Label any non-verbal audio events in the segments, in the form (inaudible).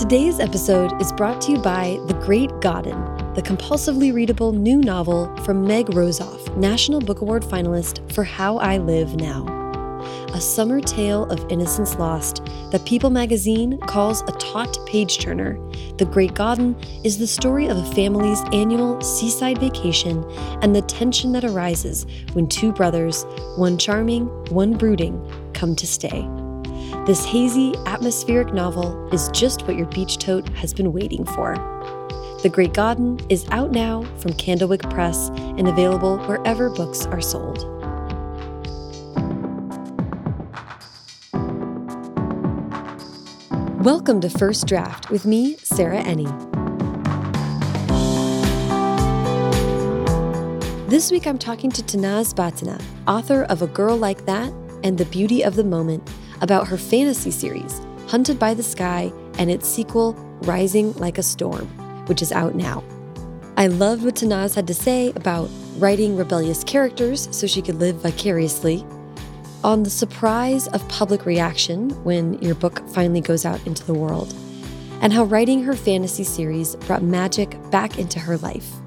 Today's episode is brought to you by The Great Godden, the compulsively readable new novel from Meg Rosoff, National Book Award finalist for How I Live Now a summer tale of innocence lost that People magazine calls a taut page turner. The Great Godden is the story of a family's annual seaside vacation and the tension that arises when two brothers, one charming, one brooding, come to stay. This hazy, atmospheric novel is just what your beach tote has been waiting for. The Great Godden is out now from Candlewick Press and available wherever books are sold. Welcome to First Draft with me, Sarah Enni. This week I'm talking to Tanaz Bhathena, author of A Girl Like That and The Beauty of the Moment, about her fantasy series, Hunted by the Sky, and its sequel, Rising Like a Storm, which is out now. I loved what Tanaz had to say about writing rebellious characters so she could live vicariously on the surprise of public reaction when your book finally goes out into the world, and how writing her fantasy series brought magic back into her life.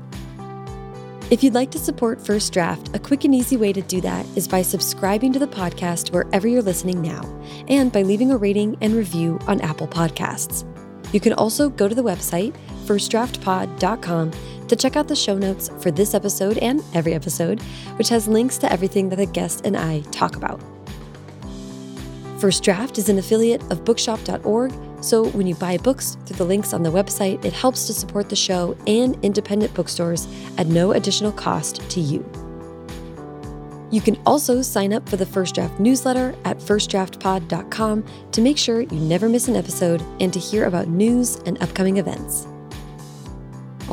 If you'd like to support First Draft, a quick and easy way to do that is by subscribing to the podcast wherever you're listening now, and by leaving a rating and review on Apple Podcasts. You can also go to the website, firstdraftpod.com, to check out the show notes for this episode and every episode, which has links to everything that the guest and I talk about. First Draft is an affiliate of bookshop.org, so when you buy books through the links on the website, it helps to support the show and independent bookstores at no additional cost to you. You can also sign up for the First Draft newsletter at firstdraftpod.com to make sure you never miss an episode and to hear about news and upcoming events.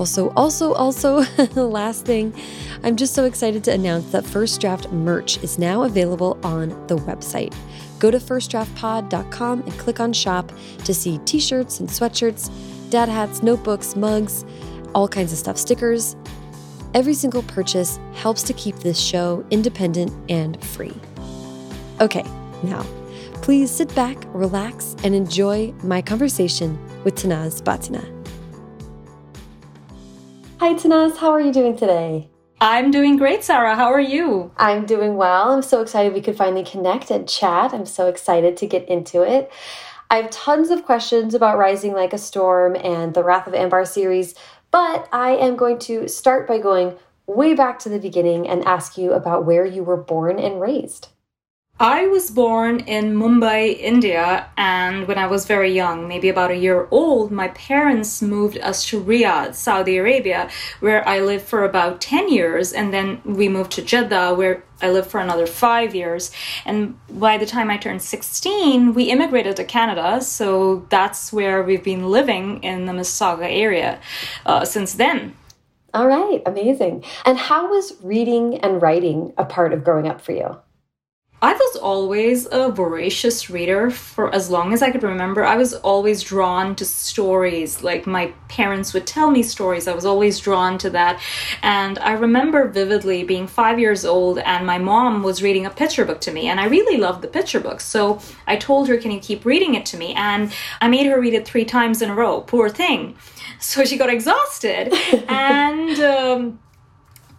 Also, also, also, (laughs) last thing, I'm just so excited to announce that First Draft merch is now available on the website. Go to firstdraftpod.com and click on shop to see t shirts and sweatshirts, dad hats, notebooks, mugs, all kinds of stuff, stickers. Every single purchase helps to keep this show independent and free. Okay, now, please sit back, relax, and enjoy my conversation with Tanaz Bhathena. Hi, Tanaz. How are you doing today? I'm doing great, Sarah. How are you? I'm doing well. I'm so excited we could finally connect and chat. I'm so excited to get into it. I have tons of questions about Rising Like a Storm and the Wrath of Ambar series, but I am going to start by going way back to the beginning and ask you about where you were born and raised. I was born in Mumbai, India, and when I was very young, maybe about a year old, my parents moved us to Riyadh, Saudi Arabia, where I lived for about 10 years, and then we moved to Jeddah, where I lived for another five years. And by the time I turned 16, we immigrated to Canada, so that's where we've been living in the Mississauga area uh, since then. All right, amazing. And how was reading and writing a part of growing up for you? I was always a voracious reader for as long as I could remember. I was always drawn to stories. Like my parents would tell me stories. I was always drawn to that. And I remember vividly being five years old and my mom was reading a picture book to me. And I really loved the picture book. So I told her, Can you keep reading it to me? And I made her read it three times in a row. Poor thing. So she got exhausted. (laughs) and um,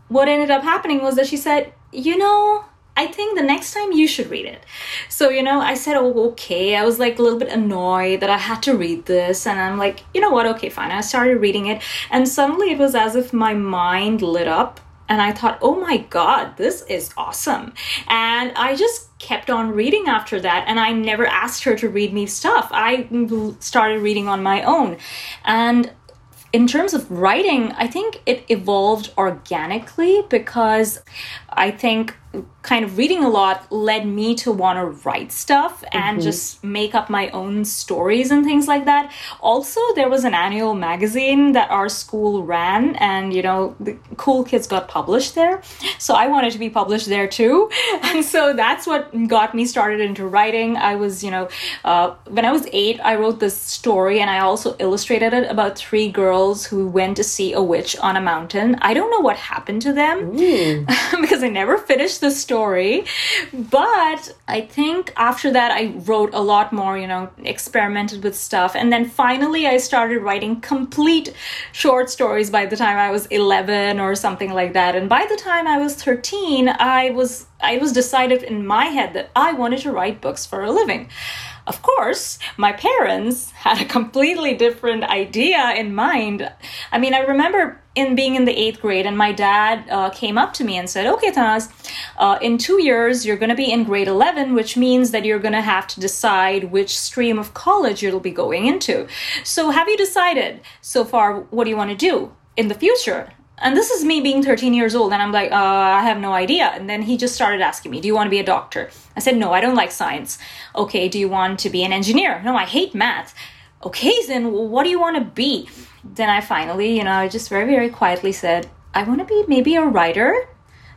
what ended up happening was that she said, You know, I think the next time you should read it. So, you know, I said, oh, okay. I was like a little bit annoyed that I had to read this. And I'm like, you know what? Okay, fine. I started reading it. And suddenly it was as if my mind lit up. And I thought, oh my God, this is awesome. And I just kept on reading after that. And I never asked her to read me stuff. I started reading on my own. And in terms of writing, I think it evolved organically because I think kind of reading a lot led me to want to write stuff and mm-hmm. just make up my own stories and things like that. Also, there was an annual magazine that our school ran, and you know, the cool kids got published there. So I wanted to be published there too. (laughs) And so that's what got me started into writing. I was, you know, uh, when I was eight, I wrote this story and I also illustrated it about three girls who went to see a witch on a mountain. I don't know what happened to them (laughs) because I never finished the story. But I think after that, I wrote a lot more, you know, experimented with stuff. And then finally, I started writing complete short stories by the time I was 11 or something like that. And by the time I was 13, I was I was decided in my head that I wanted to write books for a living. Of course, my parents had a completely different idea in mind. I mean, I remember in being in the eighth grade, and my dad uh, came up to me and said, "Okay, Tanaz, uh, in two years you're going to be in grade 11, which means that you're going to have to decide which stream of college you'll be going into. So, have you decided so far what do you want to do in the future?" And this is me being 13 years old, and I'm like, uh, I have no idea. And then he just started asking me, Do you want to be a doctor? I said, No, I don't like science. Okay, do you want to be an engineer? No, I hate math. Okay, then what do you want to be? Then I finally, you know, I just very, very quietly said, I want to be maybe a writer.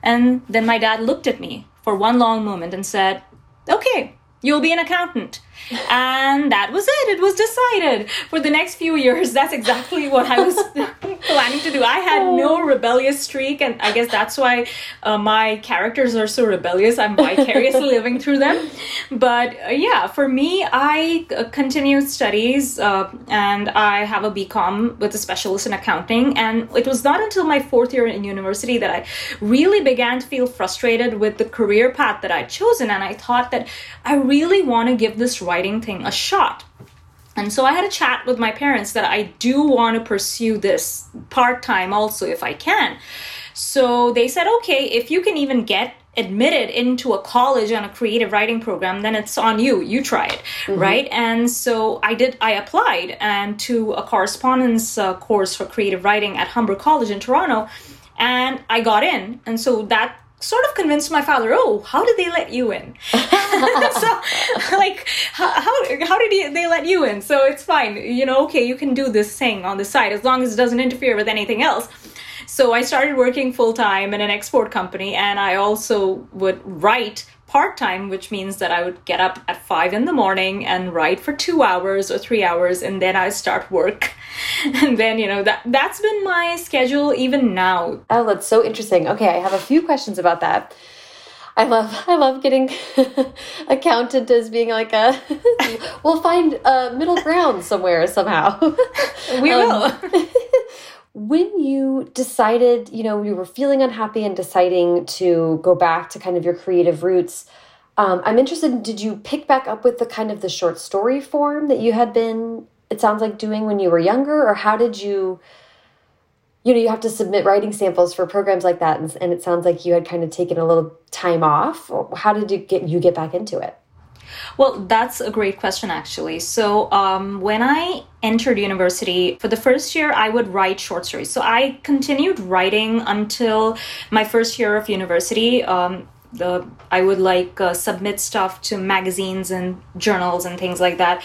And then my dad looked at me for one long moment and said, Okay, you'll be an accountant and that was it. It was decided. For the next few years that's exactly what i was (laughs) planning to do. I had no oh. rebellious streak and i guess that's why uh, my characters are so rebellious. I'm vicariously (laughs) living through them. But uh, yeah for me i uh, continued studies uh, and i have a bcom with a specialist in accounting. And it was not until my fourth year in university that i really began to feel frustrated with the career path that i'd chosen. And i thought that i really want to give this writing thing a shot. And so I had a chat with my parents that I do want to pursue this part time also if I can. So they said, okay, if you can even get admitted into a college on a creative writing program then it's on you you try it mm-hmm. right and so i did i applied and to a correspondence uh, course for creative writing at humber college in toronto and i got in and so that sort of convinced my father, oh, how did they let you in? (laughs) so, like, how, how, how did he, they let you in? So it's fine. You know, okay, you can do this thing on the side as long as it doesn't interfere with anything else. So I started working full time in an export company, and I also would write part time, which means that I would get up at five in the morning and write for two hours or three hours, and then I start work. (laughs) and then you know that that's been my schedule even now. Oh, that's so interesting. Okay, I have a few questions about that. I love (laughs) I love getting (laughs) accountant as being like a we'll find a middle ground somewhere somehow. we um, will when you decided, you know, you were feeling unhappy and deciding to go back to kind of your creative roots, um, I'm interested, did you pick back up with the kind of the short story form that you had been, it sounds like, doing when you were younger? Or how did you, you know, you have to submit writing samples for programs like that, and, and it sounds like you had kind of taken a little time off. How did you get you get back into it? Well, that's a great question, actually. So, um, when I entered university, for the first year, I would write short stories. So, I continued writing until my first year of university. Um, the I would like uh, submit stuff to magazines and journals and things like that.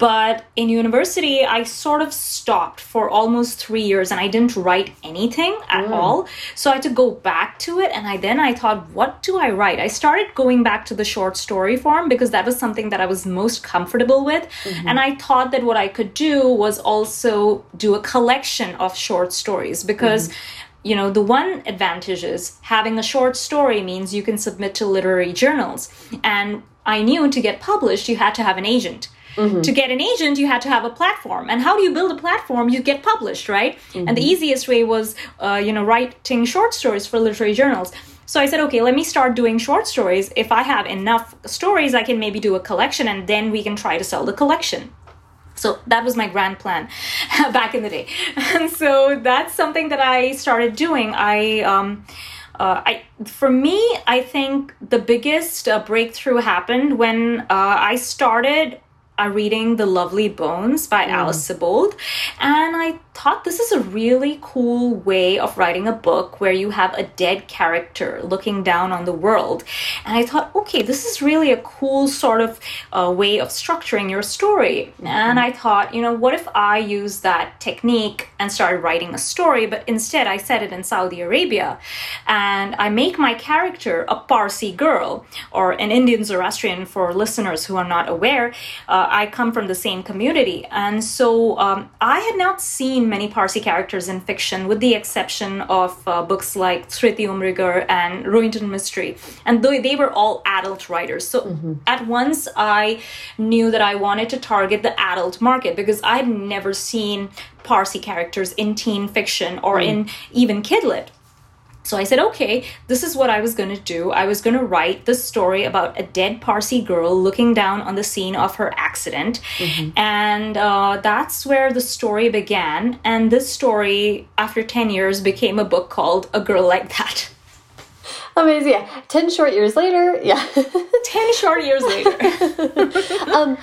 But in university, I sort of stopped for almost three years and I didn't write anything at mm. all. So I had to go back to it. And I then I thought, what do I write? I started going back to the short story form because that was something that I was most comfortable with. Mm-hmm. And I thought that what I could do was also do a collection of short stories because. Mm-hmm you know the one advantage is having a short story means you can submit to literary journals and i knew to get published you had to have an agent mm-hmm. to get an agent you had to have a platform and how do you build a platform you get published right mm-hmm. and the easiest way was uh, you know writing short stories for literary journals so I said, okay, let me start doing short stories. If I have enough stories, I can maybe do a collection and then we can try to sell the collection. So that was my grand plan (laughs) back in the day. And so that's something that I started doing. I, um, uh, I, for me, I think the biggest uh, breakthrough happened when uh, I started uh, reading The Lovely Bones by mm. Alice Sebold. And I thought this is a really cool way of writing a book where you have a dead character looking down on the world. And I thought, okay, this is really a cool sort of uh, way of structuring your story. And I thought, you know, what if I use that technique and started writing a story, but instead I set it in Saudi Arabia and I make my character a Parsi girl or an Indian Zoroastrian for listeners who are not aware. Uh, I come from the same community. And so um, I had not seen many Parsi characters in fiction, with the exception of uh, books like Thrity Umrigar and Rohinton Mistry. And they, they were all adult writers. So mm-hmm. at once I knew that I wanted to target the adult market because I'd never seen Parsi characters in teen fiction or mm. in even kidlit. So I said, okay, this is what I was going to do. I was going to write the story about a dead Parsi girl looking down on the scene of her accident. Mm-hmm. And uh, that's where the story began. And this story, after 10 years, became a book called A Girl Like That. (laughs) Amazing. Yeah. 10 short years later. Yeah. (laughs) 10 short years later. (laughs) um,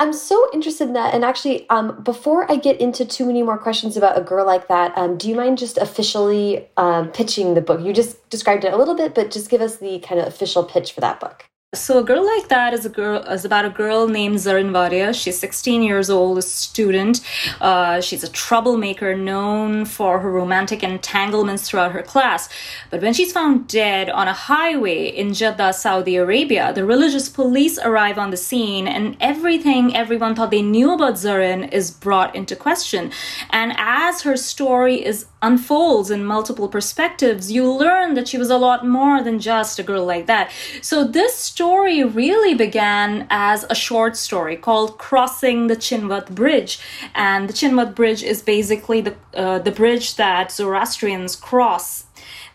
I'm so interested in that. And actually, um, before I get into too many more questions about a girl like that, um, do you mind just officially um, pitching the book? You just described it a little bit, but just give us the kind of official pitch for that book. So a girl like that is a girl is about a girl named Zarin Vadia. She's 16 years old, a student. Uh, she's a troublemaker, known for her romantic entanglements throughout her class. But when she's found dead on a highway in Jeddah, Saudi Arabia, the religious police arrive on the scene, and everything everyone thought they knew about Zarin is brought into question. And as her story is unfolds in multiple perspectives, you learn that she was a lot more than just a girl like that. So this story really began as a short story called Crossing the Chinvat Bridge. And the Chinvat Bridge is basically the, uh, the bridge that Zoroastrians cross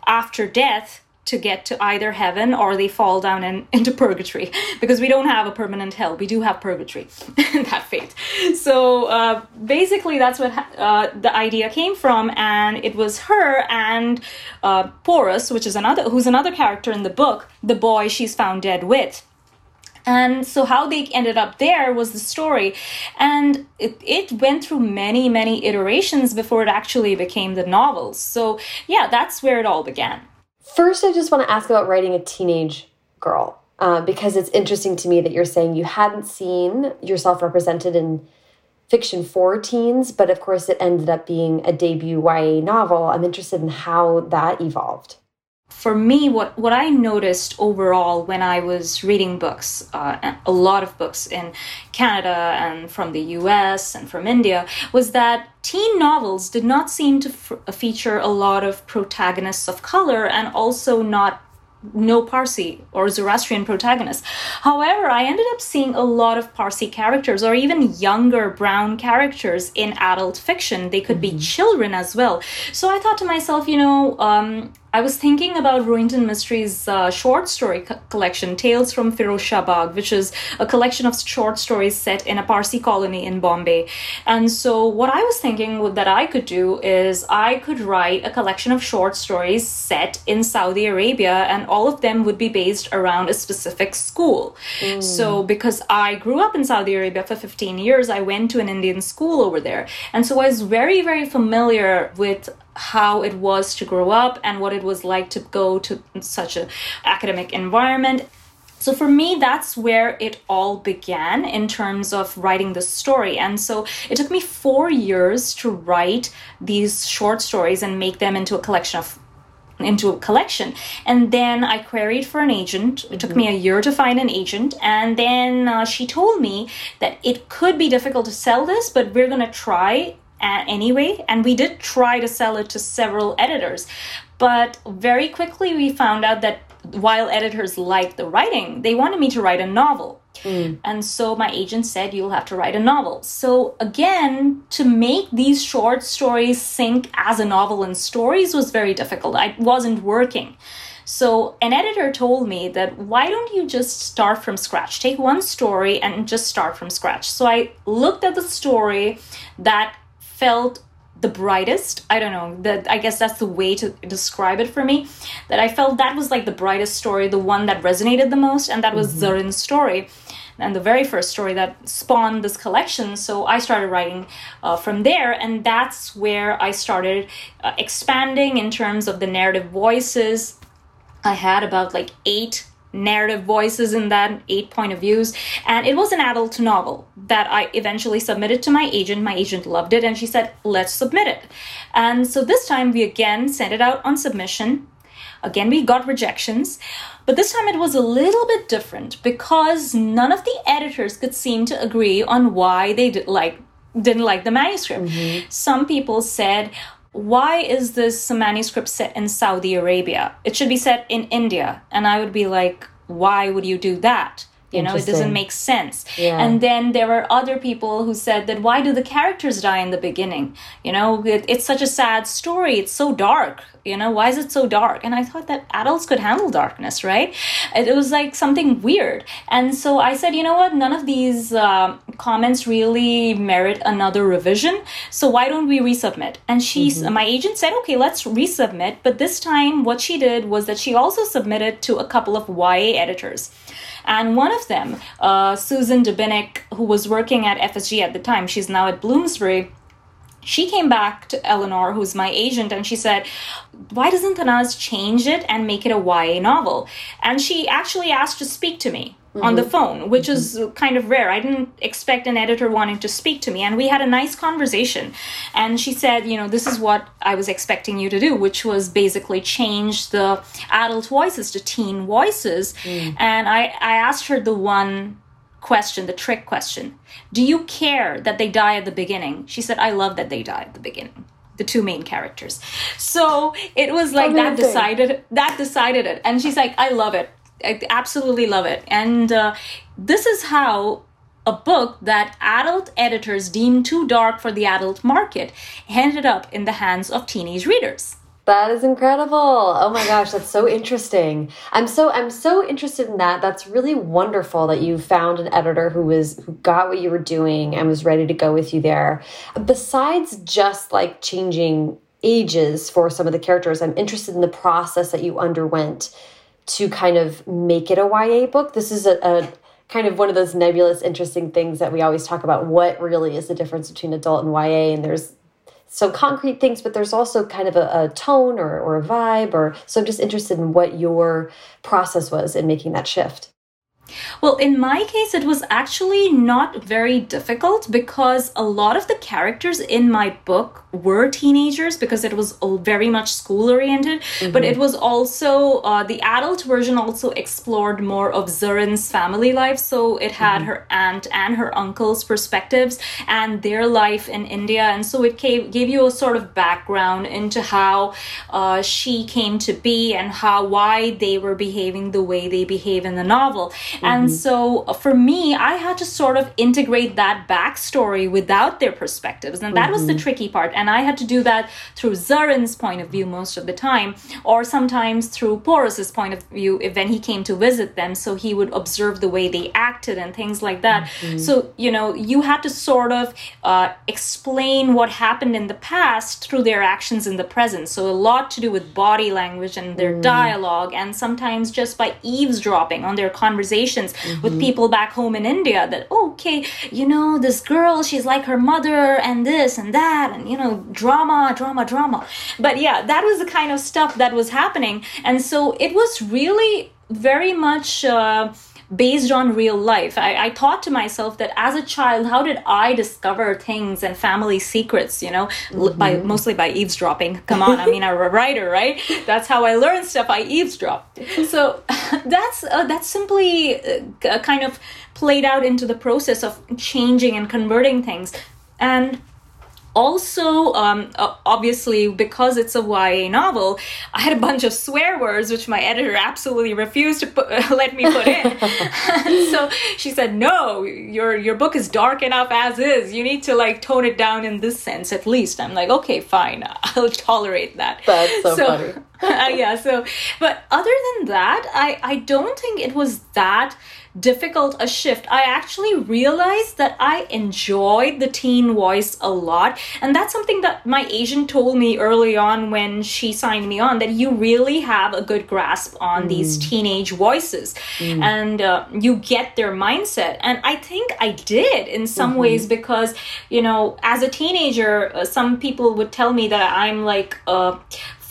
after death to get to either heaven or they fall down in, (laughs) into purgatory. Because we don't have a permanent hell. We do have purgatory (laughs) that fate. So uh, basically that's what uh, the idea came from and it was her and uh, porus which is another who's another character in the book the boy she's found dead with. And so how they ended up there was the story. And it, it went through many many iterations before it actually became the novels so yeah that's where it all began First, I just want to ask about writing a teenage girl uh, because it's interesting to me that you're saying you hadn't seen yourself represented in fiction for teens, but of course it ended up being a debut YA novel. I'm interested in how that evolved for me, what, what I noticed overall when I was reading books, uh, a lot of books in Canada and from the US and from India, was that teen novels did not seem to feature a lot of protagonists of color and also not no Parsi or Zoroastrian protagonists. However, I ended up seeing a lot of Parsi characters or even younger brown characters in adult fiction. They could mm-hmm. be children as well. So I thought to myself, you know, um, I was thinking about Rohinton Mistry's uh, short story co- collection, Tales from Firozsha Baag, which is a collection of short stories set in a Parsi colony in Bombay. And so, what I was thinking that I could do is I could write a collection of short stories set in Saudi Arabia, and all of them would be based around a specific school. Mm. So, because I grew up in Saudi Arabia for 15 years, I went to an Indian school over there. And so, I was very, very familiar with how it was to grow up and what it was like to go to such an academic environment. So for me, that's where it all began in terms of writing the story. And so it took me four years to write these short stories and make them into a collection of into a collection and then i queried for an agent it took me a year to find an agent and then uh, she told me that it could be difficult to sell this but we're going to try anyway, and we did try to sell it to several editors. But very quickly, we found out that while editors liked the writing, they wanted me to write a novel. Mm. And so my agent said, You'll have to write a novel. So, again, to make these short stories sync as a novel and stories was very difficult. I wasn't working. So, an editor told me that why don't you just start from scratch? Take one story and just start from scratch. So, I looked at the story that felt the brightest. I don't know that i guess that's the way to describe it for me that i felt that was like the brightest story the one that resonated the most and that was mm-hmm. zarin's story and the very first story that spawned this collection. So i started writing uh, from there and that's where i started uh, expanding in terms of the narrative voices. I had about like eight narrative voices in that, eight point of views. And it was an adult novel that I eventually submitted to my agent. My agent loved it and she said, let's submit it. And so this time we again sent it out on submission. Again, we got rejections, but this time it was a little bit different because none of the editors could seem to agree on why they did like didn't like the manuscript. Mm-hmm. Some people said, why is this manuscript set in Saudi Arabia? It should be set in India. And I would be like, why would you do that? you know it doesn't make sense yeah. and then there were other people who said that why do the characters die in the beginning you know it, it's such a sad story it's so dark you know why is it so dark? And i thought that adults could handle darkness right? It, was like something weird. And so i said you know what? None of these uh, comments really merit another revision. So why don't we resubmit? And she mm-hmm. my agent said okay let's resubmit. But this time what she did was that she also submitted to a couple of ya editors. And one of them, uh, Susan Dobinick, who was working at FSG at the time, she's now at Bloomsbury she came back to Eleanor, who's my agent, and she said, Why doesn't Tanaz change it and make it a YA novel? And she actually asked to speak to me mm-hmm. on the mm-hmm. phone, which mm-hmm. is kind of rare. I didn't expect an editor wanting to speak to me. And we had a nice conversation. And she said, you know, this is what I was expecting you to do, which was basically change the adult voices to teen voices. Mm. And I, I asked her the one question, the trick question Do you care that they die at the beginning? She said, I love that they die at the beginning the two main characters. So it was like that decided that decided it. And she's like, I love it. I absolutely love it. And uh, this is how a book that adult editors deemed too dark for the adult market ended up in the hands of teenage readers. That is incredible. Oh my gosh, that's so interesting. I'm so I'm so interested in that. That's really wonderful that you found an editor who was who got what you were doing and was ready to go with you there. Besides just like changing ages for some of the characters, I'm interested in the process that you underwent to kind of make it a YA book. This is a, a kind of one of those nebulous, interesting things that we always talk about. What really is the difference between adult and YA? And there's some concrete things, but there's also kind of a, a tone or, or a vibe. Or so I'm just interested in what your process was in making that shift. Well, in my case, it was actually not very difficult because a lot of the characters in my book were teenagers because it was very much school oriented. Mm-hmm. But it was also, uh, the adult version also explored more of Zarin's family life. So it had mm-hmm. her aunt and her uncle's perspectives and their life in India. And so it gave, gave you a sort of background into how uh, she came to be and how, why they were behaving the way they behave in the novel. Mm-hmm. And so uh, for me, I had to sort of integrate that backstory without their perspectives. And that was the mm-hmm. tricky part. And I had to do that through Zarin's point of view most of the time, or sometimes through Porus's point of view if, when he came to visit them. So he would observe the way they acted and things like that. Mm-hmm. So, you know, you had to sort of uh, explain what happened in the past through their actions in the present. So a lot to do with body language and their mm. dialogue, and sometimes just by eavesdropping on their conversations mm-hmm. with people back home in India that, oh, okay, you know, this girl, she's like her mother and this and that, and, you know, drama, drama, drama. But yeah, that was the kind of stuff that was happening. And so it was really very much. Uh, based on real life. I, I thought to myself that as a child, how did I discover things and family secrets, you know, mm-hmm. by mostly by eavesdropping. Come on, I mean, I'm a writer, right? That's how I learn stuff. I eavesdrop. So (laughs) that's uh, that's simply uh, kind of played out into the process of changing and converting things. And also um, obviously because it's a YA novel, I had a bunch of swear words which my editor absolutely refused to put, (laughs) let me put in. (laughs) so she said, "No, your your book is dark enough as is. You need to like tone it down in this sense at least." I'm like, "Okay, fine. (laughs) I'll tolerate that." That's so, so funny. uh, yeah, so but other than that, I I don't think it was that difficult a shift, I actually realized that I enjoyed the teen voice a lot. And that's something that my agent told me early on when she signed me on that you really have a good grasp on mm. these teenage voices mm. and uh, you get their mindset. And I think I did in some mm-hmm. ways because, you know, as a teenager, uh, some people would tell me that I'm like a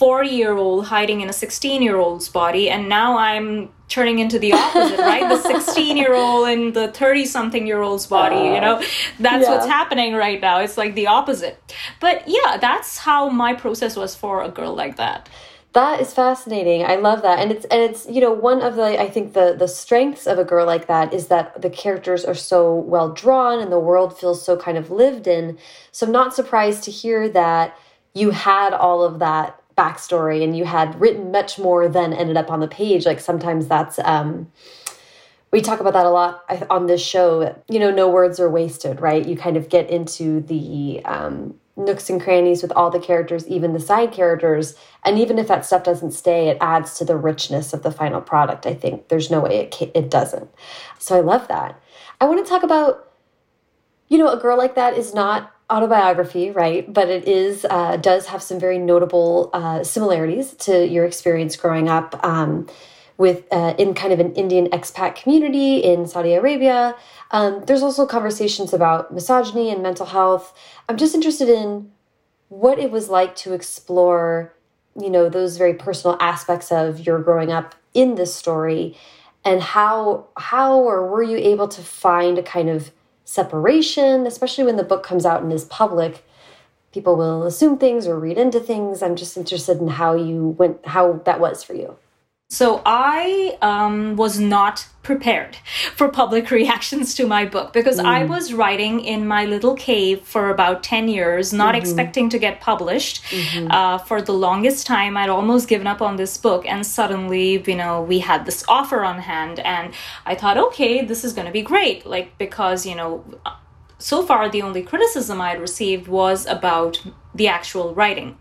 40 year old hiding in a 16 year old's body. And now I'm turning into the opposite, right? The 16 year old and the 30 something year old's body, you know? Uh, that's yeah. what's happening right now. It's like the opposite. But yeah, that's how my process was for a girl like that. That is fascinating. I love that. And it's and it's you know one of the I think the the strengths of a girl like that is that the characters are so well drawn and the world feels so kind of lived in. So I'm not surprised to hear that you had all of that backstory and you had written much more than ended up on the page. Like sometimes that's um we talk about that a lot on this show. You know, no words are wasted, right? You kind of get into the um, nooks and crannies with all the characters, even the side characters. And even if that stuff doesn't stay, it adds to the richness of the final product. I think there's no way it, it doesn't. So I love that. I want to talk about, you know, a girl like that is not autobiography, right? But it is uh, does have some very notable uh, similarities to your experience growing up. Um, with uh, in kind of an Indian expat community in Saudi Arabia. Um, there's also conversations about misogyny and mental health. I'm just interested in what it was like to explore, you know, those very personal aspects of your growing up in this story, and how how or were you able to find a kind of separation, especially when the book comes out and is public. People will assume things or read into things. I'm just interested in how you went, how that was for you. So I um, was not prepared (laughs) for public (laughs) reactions to my book because mm. I was writing in my little cave for about 10 years, not mm -hmm. expecting to get published. Mm -hmm. uh, for the longest time, I'd almost given up on this book, and suddenly, you know, we had this offer on hand, and I thought, okay, this is going to be great. Like, because, you know, so far the only criticism I had received was about the actual writing.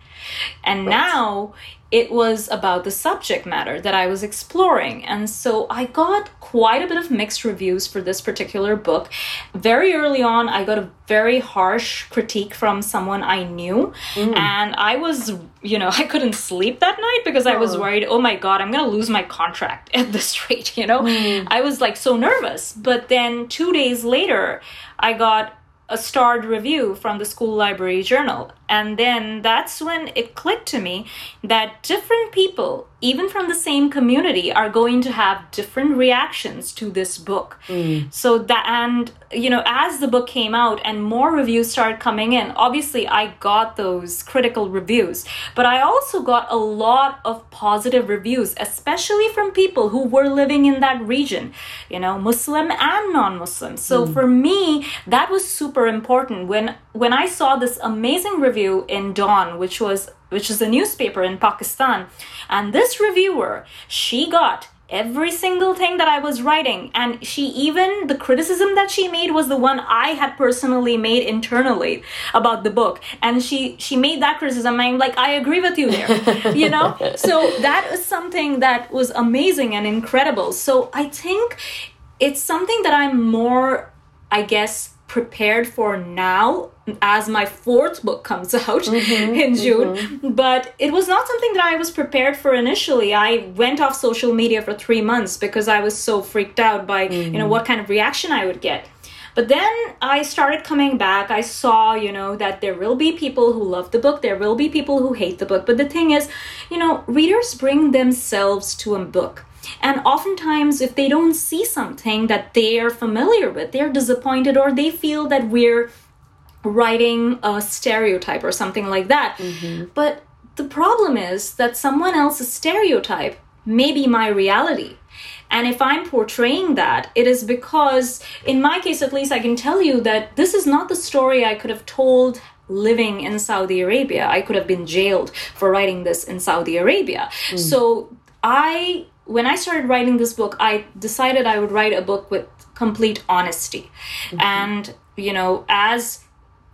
And right. now it was about the subject matter that I was exploring. And so I got quite a bit of mixed reviews for this particular book. Very early on, I got a very harsh critique from someone I knew. Mm. And I was, you know, (laughs) I couldn't sleep that night because I was oh. worried, oh my God, I'm going to lose my contract (laughs) at this rate, you know? Mm. I was like so nervous. But then two days later, I got a starred review from the school library journal. And then that's when it clicked to me that different people, even from the same community, are going to have different reactions to this book. Mm. So that, and, you know, as the book came out and more reviews started coming in, obviously I got those critical reviews, but I also got a lot of positive reviews, especially from people who were living in that region, you know, Muslim and non Muslim. So mm. for me, that was super important. When, when I saw this amazing review, in Dawn, which was which is a newspaper in Pakistan. And this reviewer, she got every single thing that I was writing. And she even, the criticism that she made was the one I had personally made internally about the book. And she, she made that criticism. I'm like, I agree with you there, (laughs) you know? So that is something that was amazing and incredible. So I think it's something that I'm more, I guess, prepared for now as my fourth book comes (laughs) out mm-hmm, in June. Mm-hmm. But it was not something that I was prepared for initially. I went off social media for three months because I was so freaked out by, mm-hmm. you know, mm-hmm. what kind of reaction I would get. But then I started coming back. I saw, you know, that there will be people who love the book, there will be people who hate the book. But the thing is, you know, readers bring themselves to a book. And oftentimes, if they don't see something that they are familiar with, they're disappointed or they feel that we're writing a stereotype or something like that. Mm-hmm. But the problem is that someone else's stereotype may be my reality. And if I'm portraying that, it is because, in my case at least, I can tell you that this is not the story I could have told living in Saudi Arabia. I could have been jailed for writing this in Saudi Arabia. Mm. So I when I started writing this book, I decided I would write a book with complete honesty. Mm-hmm. And, you know, as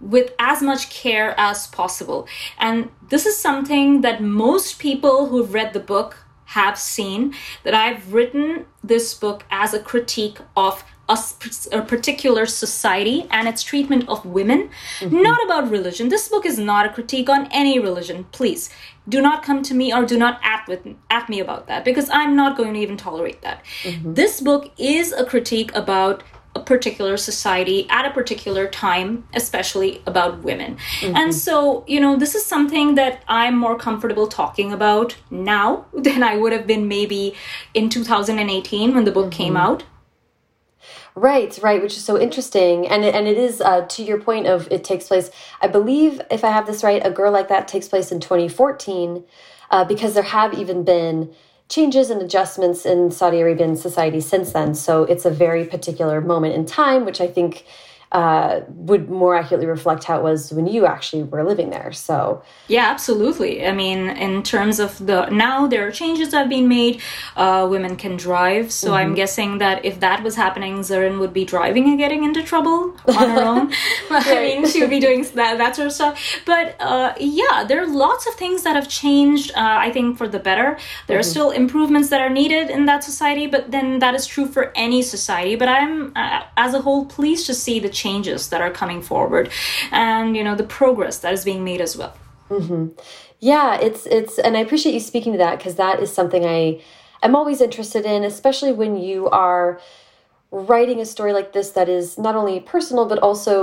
with as much care as possible. And this is something that most people who've read the book have seen that I've written this book as a critique of a, a particular society and its treatment of women, mm-hmm. not about religion. This book is not a critique on any religion. Please do not come to me or do not at with at me about that because I'm not going to even tolerate that. Mm-hmm. This book is a critique about a particular society at a particular time, especially about women. Mm-hmm. And so, you know, this is something that I'm more comfortable talking about now (laughs) than I would have been maybe in 2018 when the book mm-hmm. came out. Right, right, which is so interesting, and it, and it is uh, to your point of it takes place. I believe, if I have this right, a girl like that takes place in 2014, uh, because there have even been changes and adjustments in Saudi Arabian society since then. So it's a very particular moment in time, which I think uh, would more accurately reflect how it was when you actually were living there. So, yeah, absolutely. I mean, in terms of the now there are changes that have been made. Uh, women can drive, so mm -hmm. I'm mm-hmm. guessing that if that was happening, Zarin would be driving and getting into trouble on her own. (laughs) (laughs) I mean, she would be doing that that sort of stuff. But uh, yeah, there are lots of things that have changed. Uh, I think for the better. There mm -hmm. are mm-hmm. still improvements that are needed in that society, but then that is true for any society. But I'm, uh, as a whole, pleased to see the changes that are coming forward and you know the progress that is being made as well mm -hmm. yeah it's it's and i appreciate you speaking to that because that is something i am always interested in especially when you are writing a story like this that is not only personal but also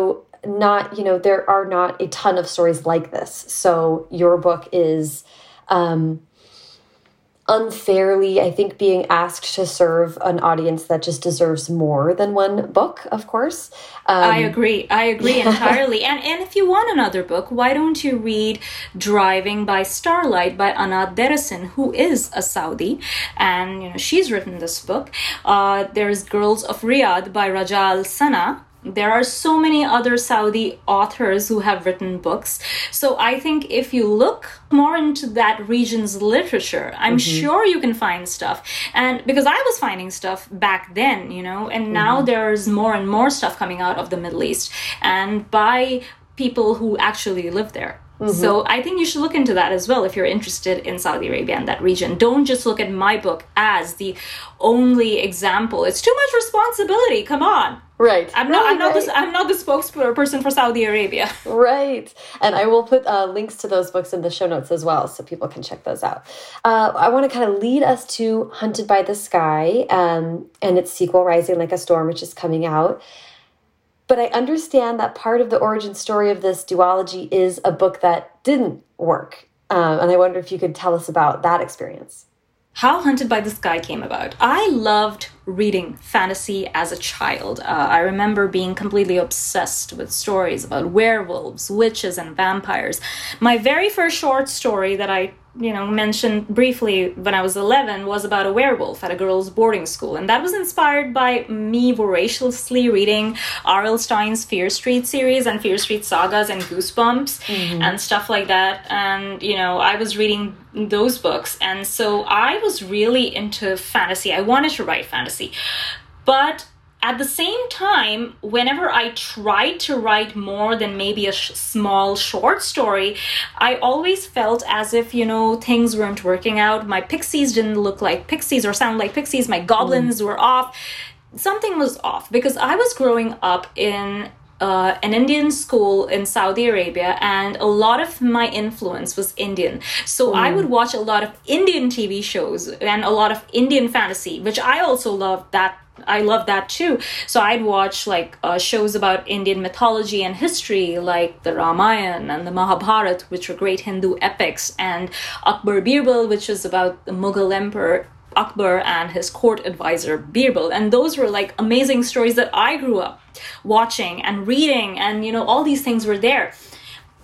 not you know there are not a ton of stories like this so your book is um unfairly, I think, being asked to serve an audience that just deserves more than one book, of course. Um, I agree. I agree (laughs) yeah. entirely. And and if you want another book, why don't you read Driving by Starlight by Anat Deracine, who is a Saudi, and you know she's written this book. Uh, there's Girls of Riyadh by Rajaa Alsanea, there are so many other Saudi authors who have written books. So I think if you look more into that region's literature, I'm mm-hmm. sure you can find stuff. And because I was finding stuff back then, you know, and now mm-hmm. there's more and more stuff coming out of the Middle East and by people who actually live there. Mm-hmm. So I think you should look into that as well if you're interested in Saudi Arabia and that region. Don't just look at my book as the only example. It's too much responsibility. Come on. Right. I'm not. I'm not. Right. The, I'm not the spokesperson for Saudi Arabia. (laughs) Right. And I will put uh, links to those books in the show notes as well, so people can check those out. Uh, I want to kind of lead us to Hunted by the Sky um, and its sequel, Rising Like a Storm, which is coming out. But I understand that part of the origin story of this duology is a book that didn't work. Um, and I wonder if you could tell us about that experience. How Hunted by the Sky came about. I loved reading fantasy as a child. Uh, I remember being completely obsessed with stories about werewolves, witches, and vampires. My very first short story that I you know mentioned briefly when I was 11 was about a werewolf at a girls' boarding school, and that was inspired by me voraciously reading R.L. Stine's Fear Street series and Fear Street sagas and Goosebumps mm-hmm. and stuff like that. And you know, I was reading those books, and so I was really into fantasy. I wanted to write fantasy, but at the same time, whenever I tried to write more than maybe a sh- small short story, I always felt as if, you know, things weren't working out. My pixies didn't look like pixies or sound like pixies. My goblins mm. were off. Something was off because I was growing up in uh, an Indian school in Saudi Arabia, and a lot of my influence was Indian. So mm. I would watch a lot of Indian TV shows and a lot of Indian fantasy, which I also loved that I love that too. So I'd watch like uh, shows about Indian mythology and history, like the Ramayana and the Mahabharata, which are great Hindu epics, and Akbar Birbal, which is about the Mughal emperor Akbar and his court advisor Birbal. And those were like amazing stories that I grew up watching and reading, and you know, all these things were there.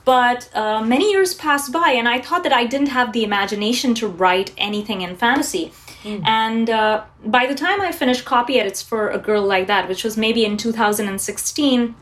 But uh, many years passed by, and I thought that I didn't have the imagination to write anything in fantasy. Mm. And uh, by the time I finished copy edits for A Girl Like That, which was maybe in 2016,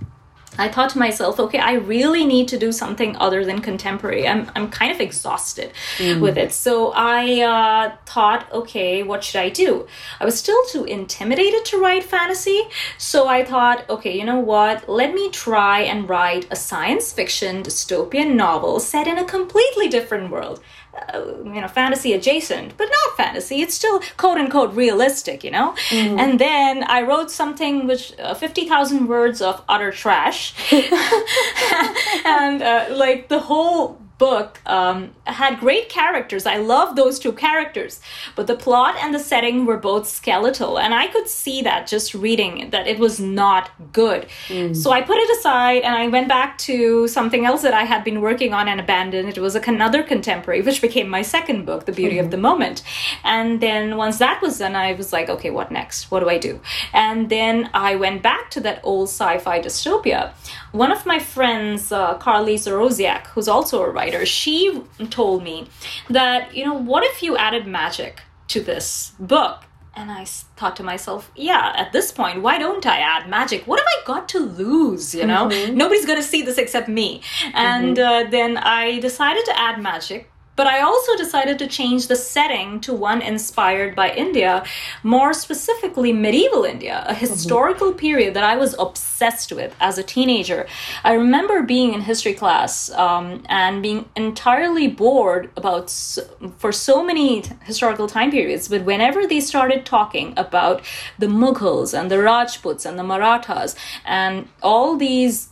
I thought to myself, okay, I really need to do something other than contemporary. I'm, I'm kind of exhausted mm. with it. So I uh, thought, okay, what should I do? I was still too intimidated to write fantasy. So I thought, okay, you know what? Let me try and write a science fiction dystopian novel set in a completely different world uh, you know fantasy adjacent but not fantasy. It's still quote unquote realistic you know? Mm. and then i wrote something which uh, 50000 words of utter trash. (laughs) (laughs) And uh, like the whole book um, had great characters. I love those two characters, but the plot and the setting were both skeletal, and I could see that just reading it, that it was not good. Mm. So I put it aside and I went back to something else that I had been working on and abandoned. It was another contemporary, which became my second book, The Beauty mm-hmm. of the Moment. And then once that was done, I was like, okay, what next? What do I do? And then I went back to that old sci-fi dystopia. One of my friends, uh, Carly Zoroziak, who's also a writer, she told me that, you know, what if you added magic to this book? And I thought to myself, yeah, at this point, why don't I add magic? What have I got to lose? You know, mm-hmm. nobody's going to see this except me. And mm-hmm. uh, then I decided to add magic but I also decided to change the setting to one inspired by India, more specifically medieval India, a mm-hmm. historical mm-hmm. period that I was obsessed with as a teenager. I remember being in history class um, and being entirely bored about so, for so many historical time periods, but whenever they started talking about the Mughals and the Rajputs and the Marathas and all these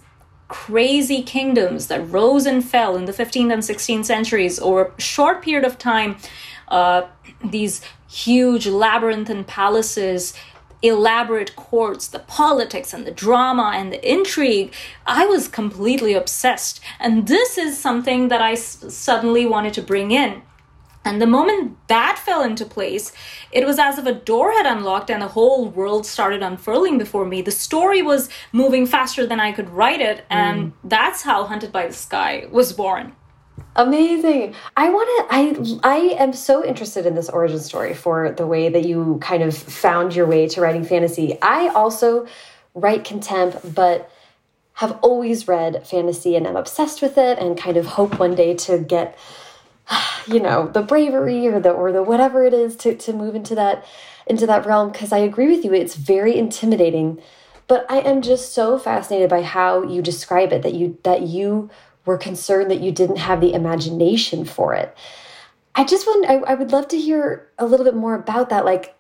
crazy kingdoms that rose and fell in the 15th and 16th centuries over a short period of time uh, these huge labyrinthine palaces elaborate courts the politics and the drama and the intrigue i was completely obsessed. And this is something that I s- suddenly wanted to bring in and the moment that fell into place, it was as if a door had unlocked and the whole world started unfurling before me. The story was moving faster than I could write it, and mm. that's how Hunted by the Sky was born. Amazing. I want to I I am so interested in this origin story for the way that you kind of found your way to writing fantasy. I also write contempt, but have always read fantasy and I'm obsessed with it and kind of hope one day to get (sighs) you know the bravery or the or the whatever it is to to move into that into that realm because I agree with you it's very intimidating but I am just so fascinated by how you describe it that you that you were concerned that you didn't have the imagination for it I just want I, I would love to hear a little bit more about that like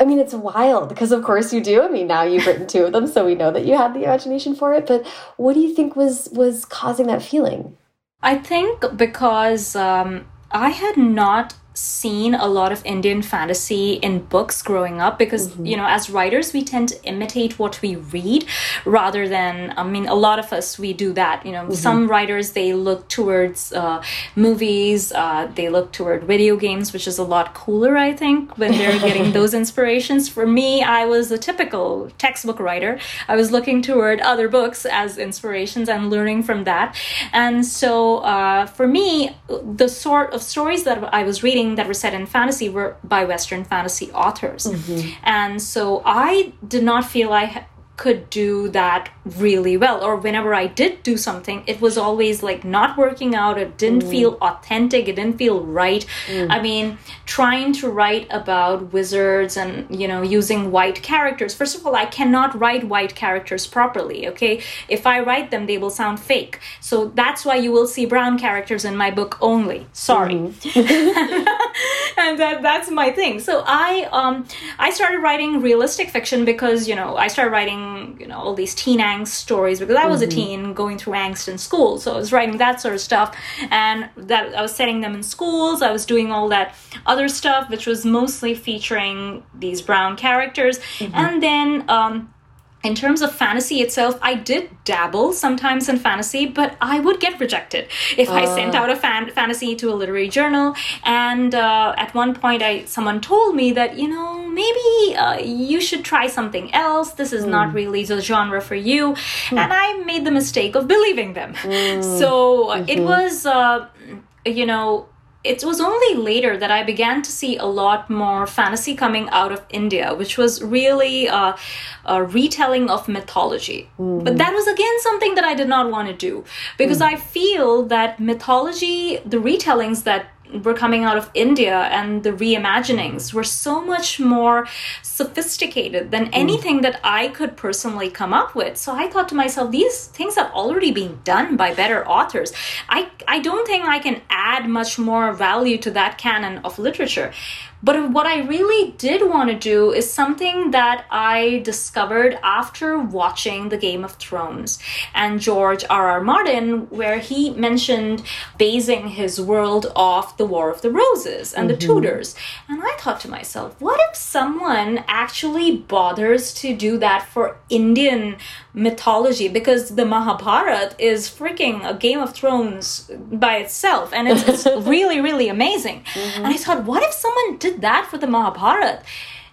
I mean, it's wild because, of course, you do. I mean, now you've written two of them, so we know that you had the imagination for it. But what do you think was was causing that feeling? I think because um, I had not seen a lot of Indian fantasy in books growing up because, mm-hmm. you know, as writers, we tend to imitate what we read rather than, I mean, a lot of us, we do that. You know, mm-hmm. some writers, they look towards uh, movies, uh, they look toward video games, which is a lot cooler, I think, when they're getting (laughs) those inspirations. For me, I was a typical textbook writer. I was looking toward other books as inspirations and learning from that. And so uh, for me, the sort of stories that I was reading that were set in fantasy were by Western fantasy authors. Mm-hmm. And so I did not feel I could do that really well. Or whenever i did do something it was always like not working out. It didn't mm. feel authentic. It didn't feel right. Mm. i mean trying to write about wizards and you know using white characters. First of all i cannot write white characters properly okay? If i write them they will sound fake. So that's why you will see brown characters in my book only. Sorry. Mm. (laughs) (laughs) and that, that's my thing. So i um i started writing realistic fiction because you know i started writing you know all these teen angst stories because I was mm-hmm. a teen going through angst in school, so I was writing that sort of stuff, and that I was setting them in schools. I was doing all that other stuff, which was mostly featuring these brown characters, mm-hmm. and then. Um, in terms of fantasy itself, I did dabble sometimes in fantasy, but I would get rejected if uh. I sent ah. out a fan- fantasy to a literary journal. And uh, at one point, I someone told me that you know maybe uh, you should try something else. This is mm. not hmm. really the genre for you. Mm. And I made the mistake of believing them. Mm. So mm-hmm. it was, uh, you know it was only later that I began to see a lot more fantasy coming out of India, which was really uh, a retelling of mythology. Mm. But that was again something that I did not want to do because mm. I feel that mythology, the retellings that were coming out of India and the reimaginings were so much more sophisticated than mm. anything that I could personally come up with. So I thought to myself, these things have already been done by better authors. I, I don't think I can add much more value to that canon of literature. But what I really did want to do is something that I discovered after watching the Game of Thrones and George R. R. Martin, where he mentioned basing his world off the War of the Roses and mm-hmm. the Tudors. And I thought to myself, what if someone actually bothers to do that for Indian mythology? Because the Mahabharata is freaking a Game of Thrones by itself, and it's, it's (laughs) really, really amazing. Mm-hmm. And I thought, what if someone did that for the Mahabharata.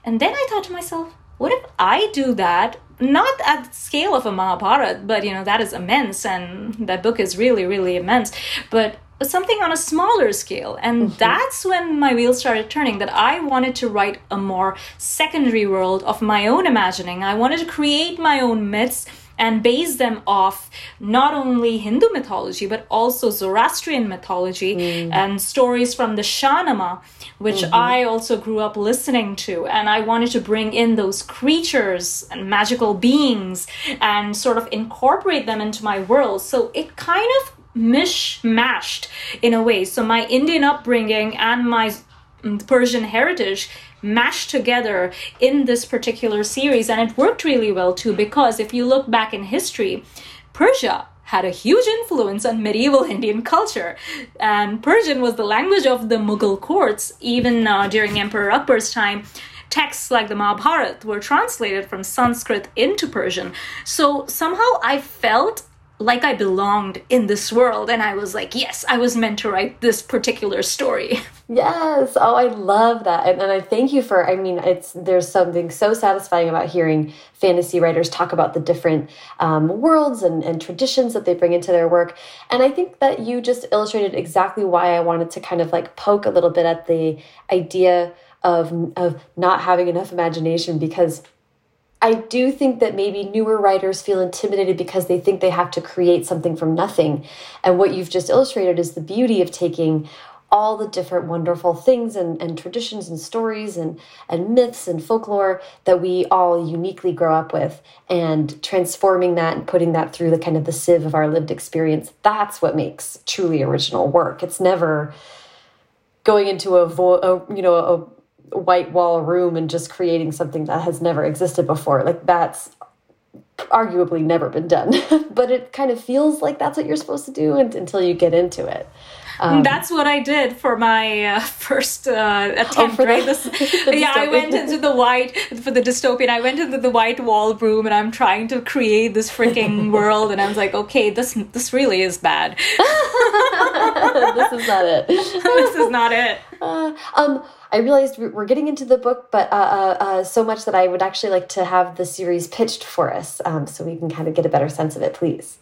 And then I thought to myself, what if I do that? Not at the scale of a Mahabharata, but you know, that is immense and that book is really, really immense. But something on a smaller scale. And mm-hmm. that's when my wheels started turning that I wanted to write a more secondary world of my own imagining. I wanted to create my own myths and base them off not only Hindu mythology but also Zoroastrian mythology mm. and stories from the Shahnameh, which mm-hmm. I also grew up listening to. And I wanted to bring in those creatures and magical beings and sort of incorporate them into my world. So it kind of mishmashed in a way. So my Indian upbringing and my Persian heritage mashed together in this particular series. And it worked really well too, because if you look back in history, Persia had a huge influence on medieval Indian culture. And Persian was the language of the Mughal courts, even uh, during Emperor Akbar's time. Texts like the Mahabharata were translated from Sanskrit into Persian. So somehow I felt like I belonged in this world. And I was like, yes, I was meant to write this particular story. (laughs) Yes. Oh, I love that. And, and I thank you for, I mean, it's, there's something so satisfying about hearing fantasy writers talk about the different um, worlds and, and traditions that they bring into their work. And I think that you just illustrated exactly why I wanted to kind of like poke a little bit at the idea of, of not having enough imagination because I do think that maybe newer writers feel intimidated because they think they have to create something from nothing. And what you've just illustrated is the beauty of taking all the different wonderful things and, and traditions and stories and, and myths and folklore that we all uniquely grow up with and transforming that and putting that through the kind of the sieve of our lived experience. That's what makes truly original work. It's never going into a, a you know a white wall room and just creating something that has never existed before. Like that's arguably never been done, (laughs) but it kind of feels like that's what you're supposed to do until you get into it. Um, That's what I did for my uh, (laughs) first uh, attempt. Oh, right? (laughs) This, (laughs) yeah, I went into the white for the dystopian. I went into the white wall room, and I'm trying to create this freaking world. And I was like, okay, this this really is bad. this is not it. this is not it. Uh, um, I realized we're getting into the book, but uh, uh, uh, so much that I would actually like to have the series pitched for us, um, so we can kind of get a better sense of it, please.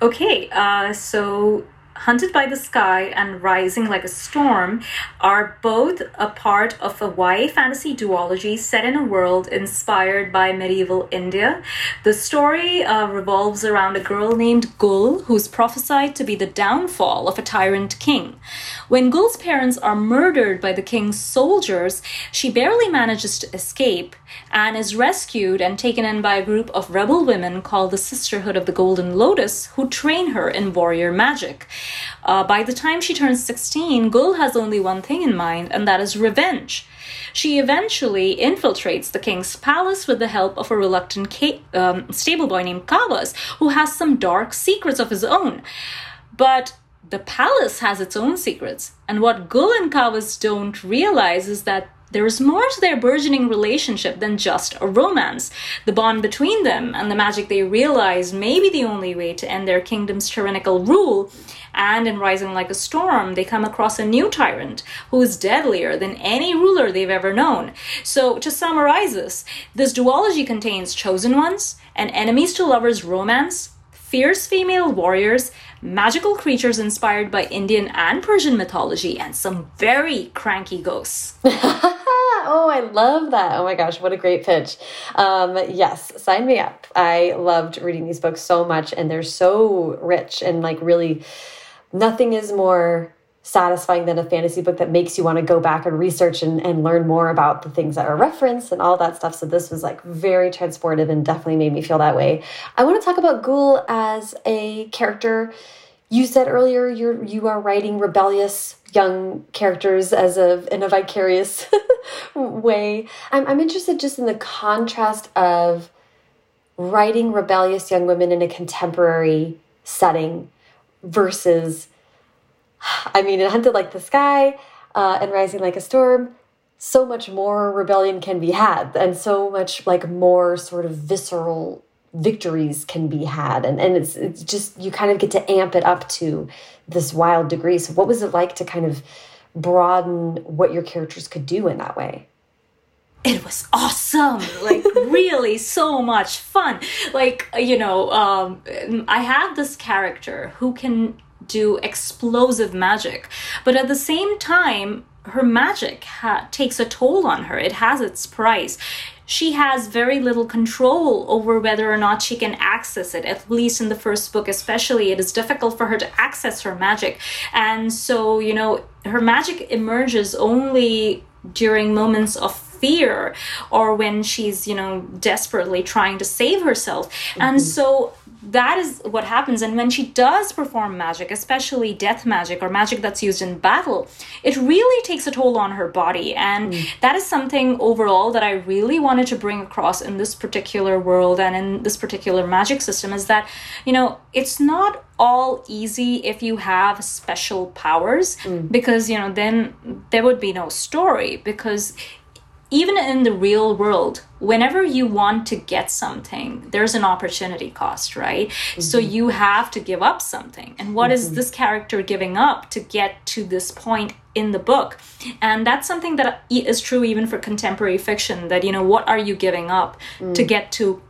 Okay, uh, so Hunted by the Sky and Rising Like a Storm are both a part of a YA fantasy duology set in a world inspired by medieval India. The story uh, revolves around a girl named Gul who's prophesied to be the downfall of a tyrant king. When Gul's parents are murdered by the king's soldiers, she barely manages to escape and is rescued and taken in by a group of rebel women called the Sisterhood of the Golden Lotus who train her in warrior magic. Uh, by the time she turns 16, Gul has only one thing in mind, and that is revenge. She eventually infiltrates the king's palace with the help of a reluctant ca- um, stable boy named Kavas, who has some dark secrets of his own. But the palace has its own secrets, and what Gul and don't realize is that there is more to their burgeoning relationship than just a romance. The bond between them and the magic they realize may be the only way to end their kingdom's tyrannical rule. And in Rising Like a Storm, they come across a new tyrant who is deadlier than any ruler they've ever known. So, to summarize this, this duology contains chosen ones, an enemies to lovers romance, fierce female warriors, magical creatures inspired by Indian and Persian mythology, and some very cranky ghosts. (laughs) oh, I love that. Oh my gosh, what a great pitch. Um, yes, sign me up. I loved reading these books so much, and they're so rich and like really nothing is more satisfying than a fantasy book that makes you want to go back and research and, and learn more about the things that are referenced and all that stuff. So this was like very transportive and definitely made me feel that way. I want to talk about Gul as a character. You said earlier you're you are writing rebellious young characters as of in a vicarious (laughs) way. I'm I'm interested just in the contrast of writing rebellious young women in a contemporary setting versus I mean, in Hunted Like the Sky uh, and Rising Like a Storm, so much more rebellion can be had, and so much like more sort of visceral victories can be had, and and it's it's just you kind of get to amp it up to this wild degree. So, what was it like to kind of broaden what your characters could do in that way? it was awesome like (laughs) really so much fun like you know um, i have this character who can do explosive magic. But at the same time, her magic takes a toll on her. It has its price. She has very little control over whether or not she can access it. At least in the first book, especially, it is difficult for her to access her magic. And so, you know, her magic emerges only during moments of fear or when she's you know desperately trying to save herself mm-hmm. and so that is what happens and when she does perform magic especially death magic or magic that's used in battle it really takes a toll on her body and mm. that is something overall that i really wanted to bring across in this particular world and in this particular magic system is that you know it's not all easy if you have special powers mm. because you know then there would be no story because even in the real world, whenever you want to get something, there's an opportunity cost, right? Mm-hmm. So you have to give up something. And what mm-hmm. is this character giving up to get to this point in the book? And that's something that is true even for contemporary fiction that, you know, what are you giving up mm. to get to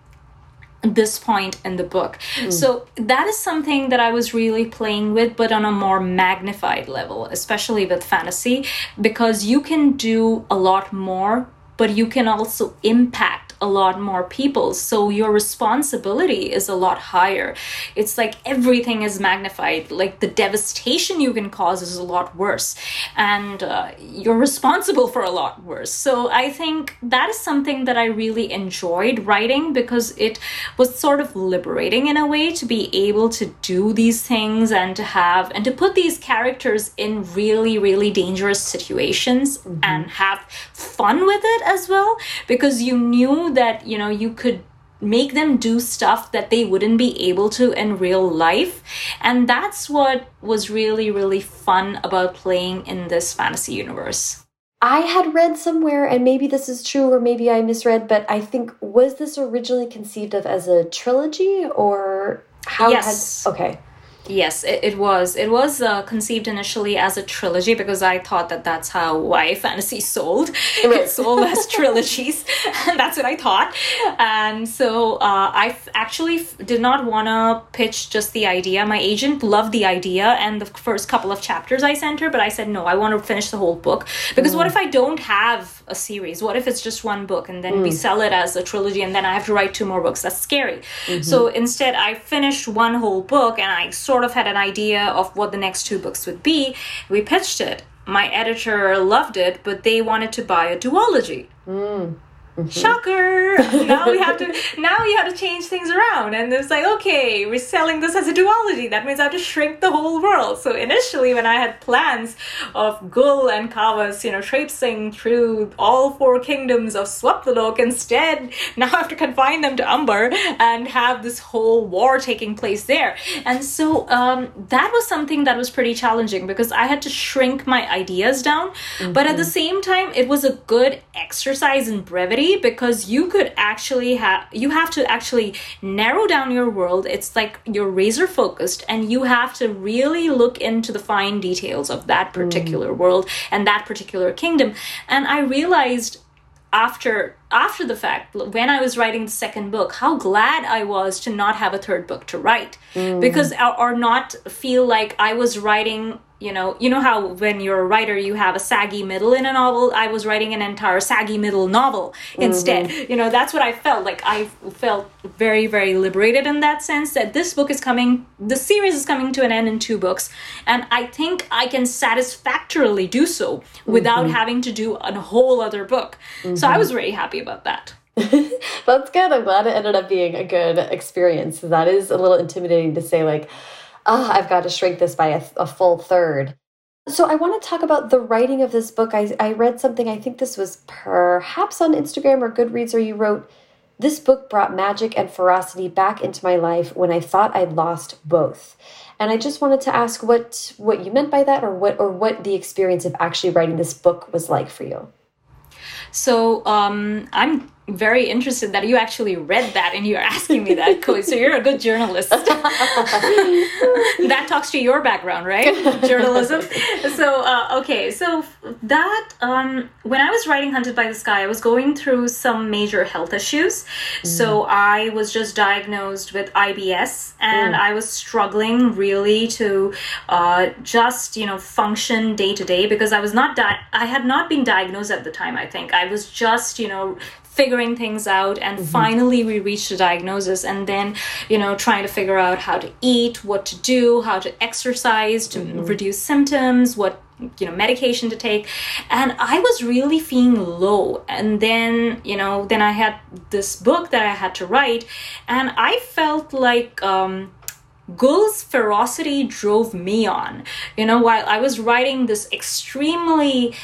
this point in the book. Mm. So that is something that I was really playing with, but on a more magnified level, especially with fantasy, because you can do a lot more, but you can also impact a lot more people. So your responsibility is a lot higher. It's like everything is magnified. Like the devastation you can cause is a lot worse. And uh, you're responsible for a lot worse. So I think that is something that I really enjoyed writing because it was sort of liberating in a way to be able to do these things and to have and to put these characters in really, really dangerous situations mm-hmm. and have fun with it as well because you knew that you know you could make them do stuff that they wouldn't be able to in real life and that's what was really really fun about playing in this fantasy universe I had read somewhere, and maybe this is true or maybe I misread, but I think was this originally conceived of as a trilogy or how yes. had okay. Yes, it, it was. It was uh, conceived initially as a trilogy because I thought that that's how YA fantasy (laughs) sold. (laughs) It sold as trilogies, (laughs) and that's what I thought. And so uh, I actually did not want to pitch just the idea. My agent loved the idea and the first couple of chapters I sent her, but I said no, I want to finish the whole book because mm. what if I don't have a series? What if it's just one book and then mm. we sell it as a trilogy and then I have to write two more books? That's scary. Mm-hmm. So instead, I finished one whole book and I sort of had an idea of what the next two books would be. We pitched it. My editor loved it, but they wanted to buy a duology. Mm. Mm-hmm. Shocker! (laughs) now we have to now we have to change things around, and it's like okay, we're selling this as a duology. That means I have to shrink the whole world. So initially, when I had plans of Gul and Kavas, you know, traipsing through all four kingdoms of Swaptalok, instead (laughs) now I have to confine them to Ambar and have this whole war taking place there. And so um, that was something that was pretty challenging because I had to shrink my ideas down, mm-hmm. but at the same time, it was a good exercise in brevity because you could actually have you have to actually narrow down your world it's like you're razor focused and you have to really look into the fine details of that particular mm. world and that particular kingdom and i realized after after the fact when i was writing the second book how glad i was to not have a third book to write mm. because or, or not feel like i was writing you know you know how when you're a writer you have a saggy middle in a novel i was writing an entire saggy middle novel instead mm-hmm. you know that's what i felt like i felt very very liberated in that sense that this book is coming the series is coming to an end in two books and i think i can satisfactorily do so without mm-hmm. having to do a whole other book mm-hmm. so i mm-hmm. was very happy about that (laughs) that's good i'm glad it ended up being a good experience that is a little intimidating to say like oh, I've got to shrink this by a, a full third. So I want to talk about the writing of this book. I, I read something, I think this was perhaps on Instagram or Goodreads, or you wrote, This book brought magic and ferocity back into my life when I thought I'd lost both. And I just wanted to ask what what you meant by that or what or what the experience of actually writing this book was like for you. So um, I'm very interested that you actually read that and you're asking me that Chloe. so you're a good journalist (laughs) that talks to your background right journalism so uh, okay so that um, when i was writing hunted by the sky i was going through some major health issues mm. so i was just diagnosed with ibs and mm. i was struggling really to uh, just you know function day to day because i was not that i had not been diagnosed at the time i think i was just you know figuring things out and mm-hmm. finally we reached a diagnosis and then you know trying to figure out how to eat what to do how to exercise to mm-hmm. reduce symptoms what you know medication to take and i was really feeling low and then you know then i had this book that i had to write and i felt like um Gul's ferocity drove me on. You know, while I was writing this extremely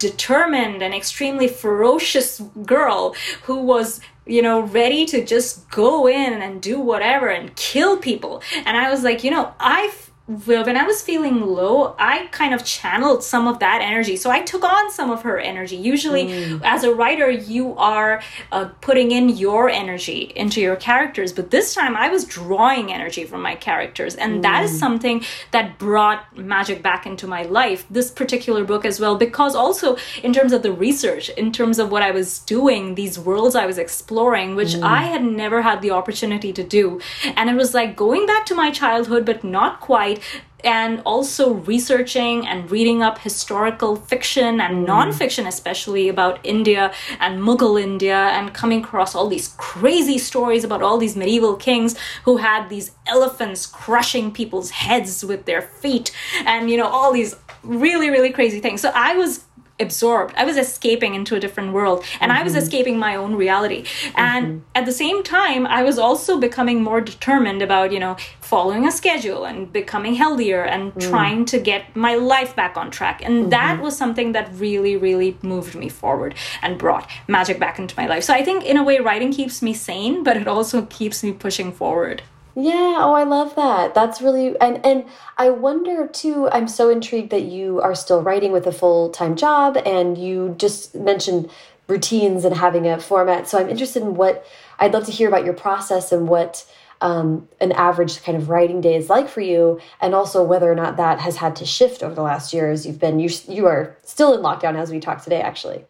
determined and extremely ferocious girl who was you know ready to just go in and do whatever and kill people. And i was like you know i when I was feeling low, I kind of channeled some of that energy. So I took on some of her energy. Usually, mm. as a writer, you are uh, putting in your energy into your characters. But this time, I was drawing energy from my characters. And mm. that is mm. something that brought magic back into my life. This particular book as well, because also in terms of the research, in terms of what I was doing, these worlds I was exploring, which mm. I had never had the opportunity to do. And it was like going back to my childhood, but not quite and also researching and reading up historical fiction and mm. non-fiction especially about india and mughal india and coming across all these crazy stories about all these medieval kings who had these elephants crushing people's heads with their feet and you know all these really really crazy things so i was absorbed. I was escaping into a different world and mm-hmm. I was mm-hmm. escaping my own reality. And mm-hmm. at the same time, I was also becoming more determined about, you know, following a schedule and becoming healthier and mm. trying to get my life back on track. And mm-hmm. that was something that really, really moved me forward and brought magic back into my life. So I think, in a way, writing keeps me sane, but it also keeps me pushing forward. Yeah, oh I love that. That's really and and I wonder too, I'm so intrigued that you are still writing with a full-time job and you just mentioned routines and having a format. So I'm interested in what I'd love to hear about your process and what um, an average kind of writing day is like for you, and also whether or not that has had to shift over the last year as you've been you you are still in lockdown as we talk today, actually.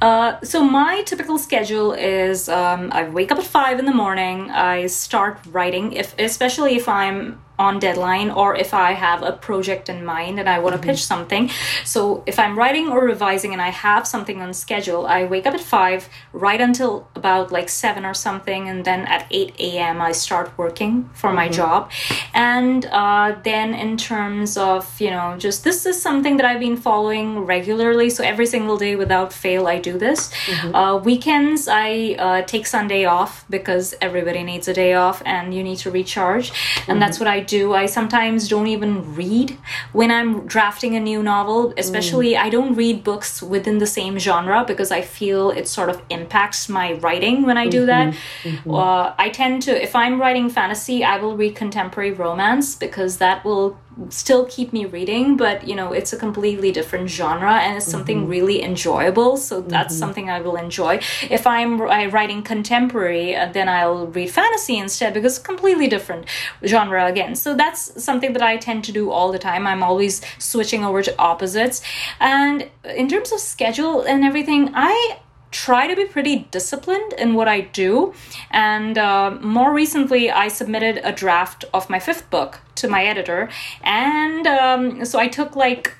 Uh, so my typical schedule is um, I wake up at five in the morning. I start writing, if especially if I'm on deadline or if I have a project in mind and I want to mm-hmm. pitch something. So if I'm writing or revising and I have something on schedule, I wake up at 5, write until about like 7 or something, and then at 8 a.m. I start working for mm-hmm. my job. And uh, then in terms of, you know, just this is something that I've been following regularly. So every single day without fail, I do this. Mm-hmm. Uh, weekends, I uh, take Sunday off because everybody needs a day off and you need to recharge. And that's mm-hmm. what I do. I sometimes don't even read when I'm drafting a new novel, especially mm. I don't read books within the same genre because I feel it sort of impacts my writing when I do mm-hmm. that. Mm-hmm. Uh, I tend to, if I'm writing fantasy, I will read contemporary romance because that will still keep me reading but you know it's a completely different genre and it's something mm-hmm. really enjoyable so that's mm-hmm. something i will enjoy if i'm writing contemporary uh, then i'll read fantasy instead because it's completely different genre again so that's something that i tend to do all the time i'm always switching over to opposites and in terms of schedule and everything i try to be pretty disciplined in what I do. And uh, more recently, I submitted a draft of my fifth book to my editor. And um, so I took like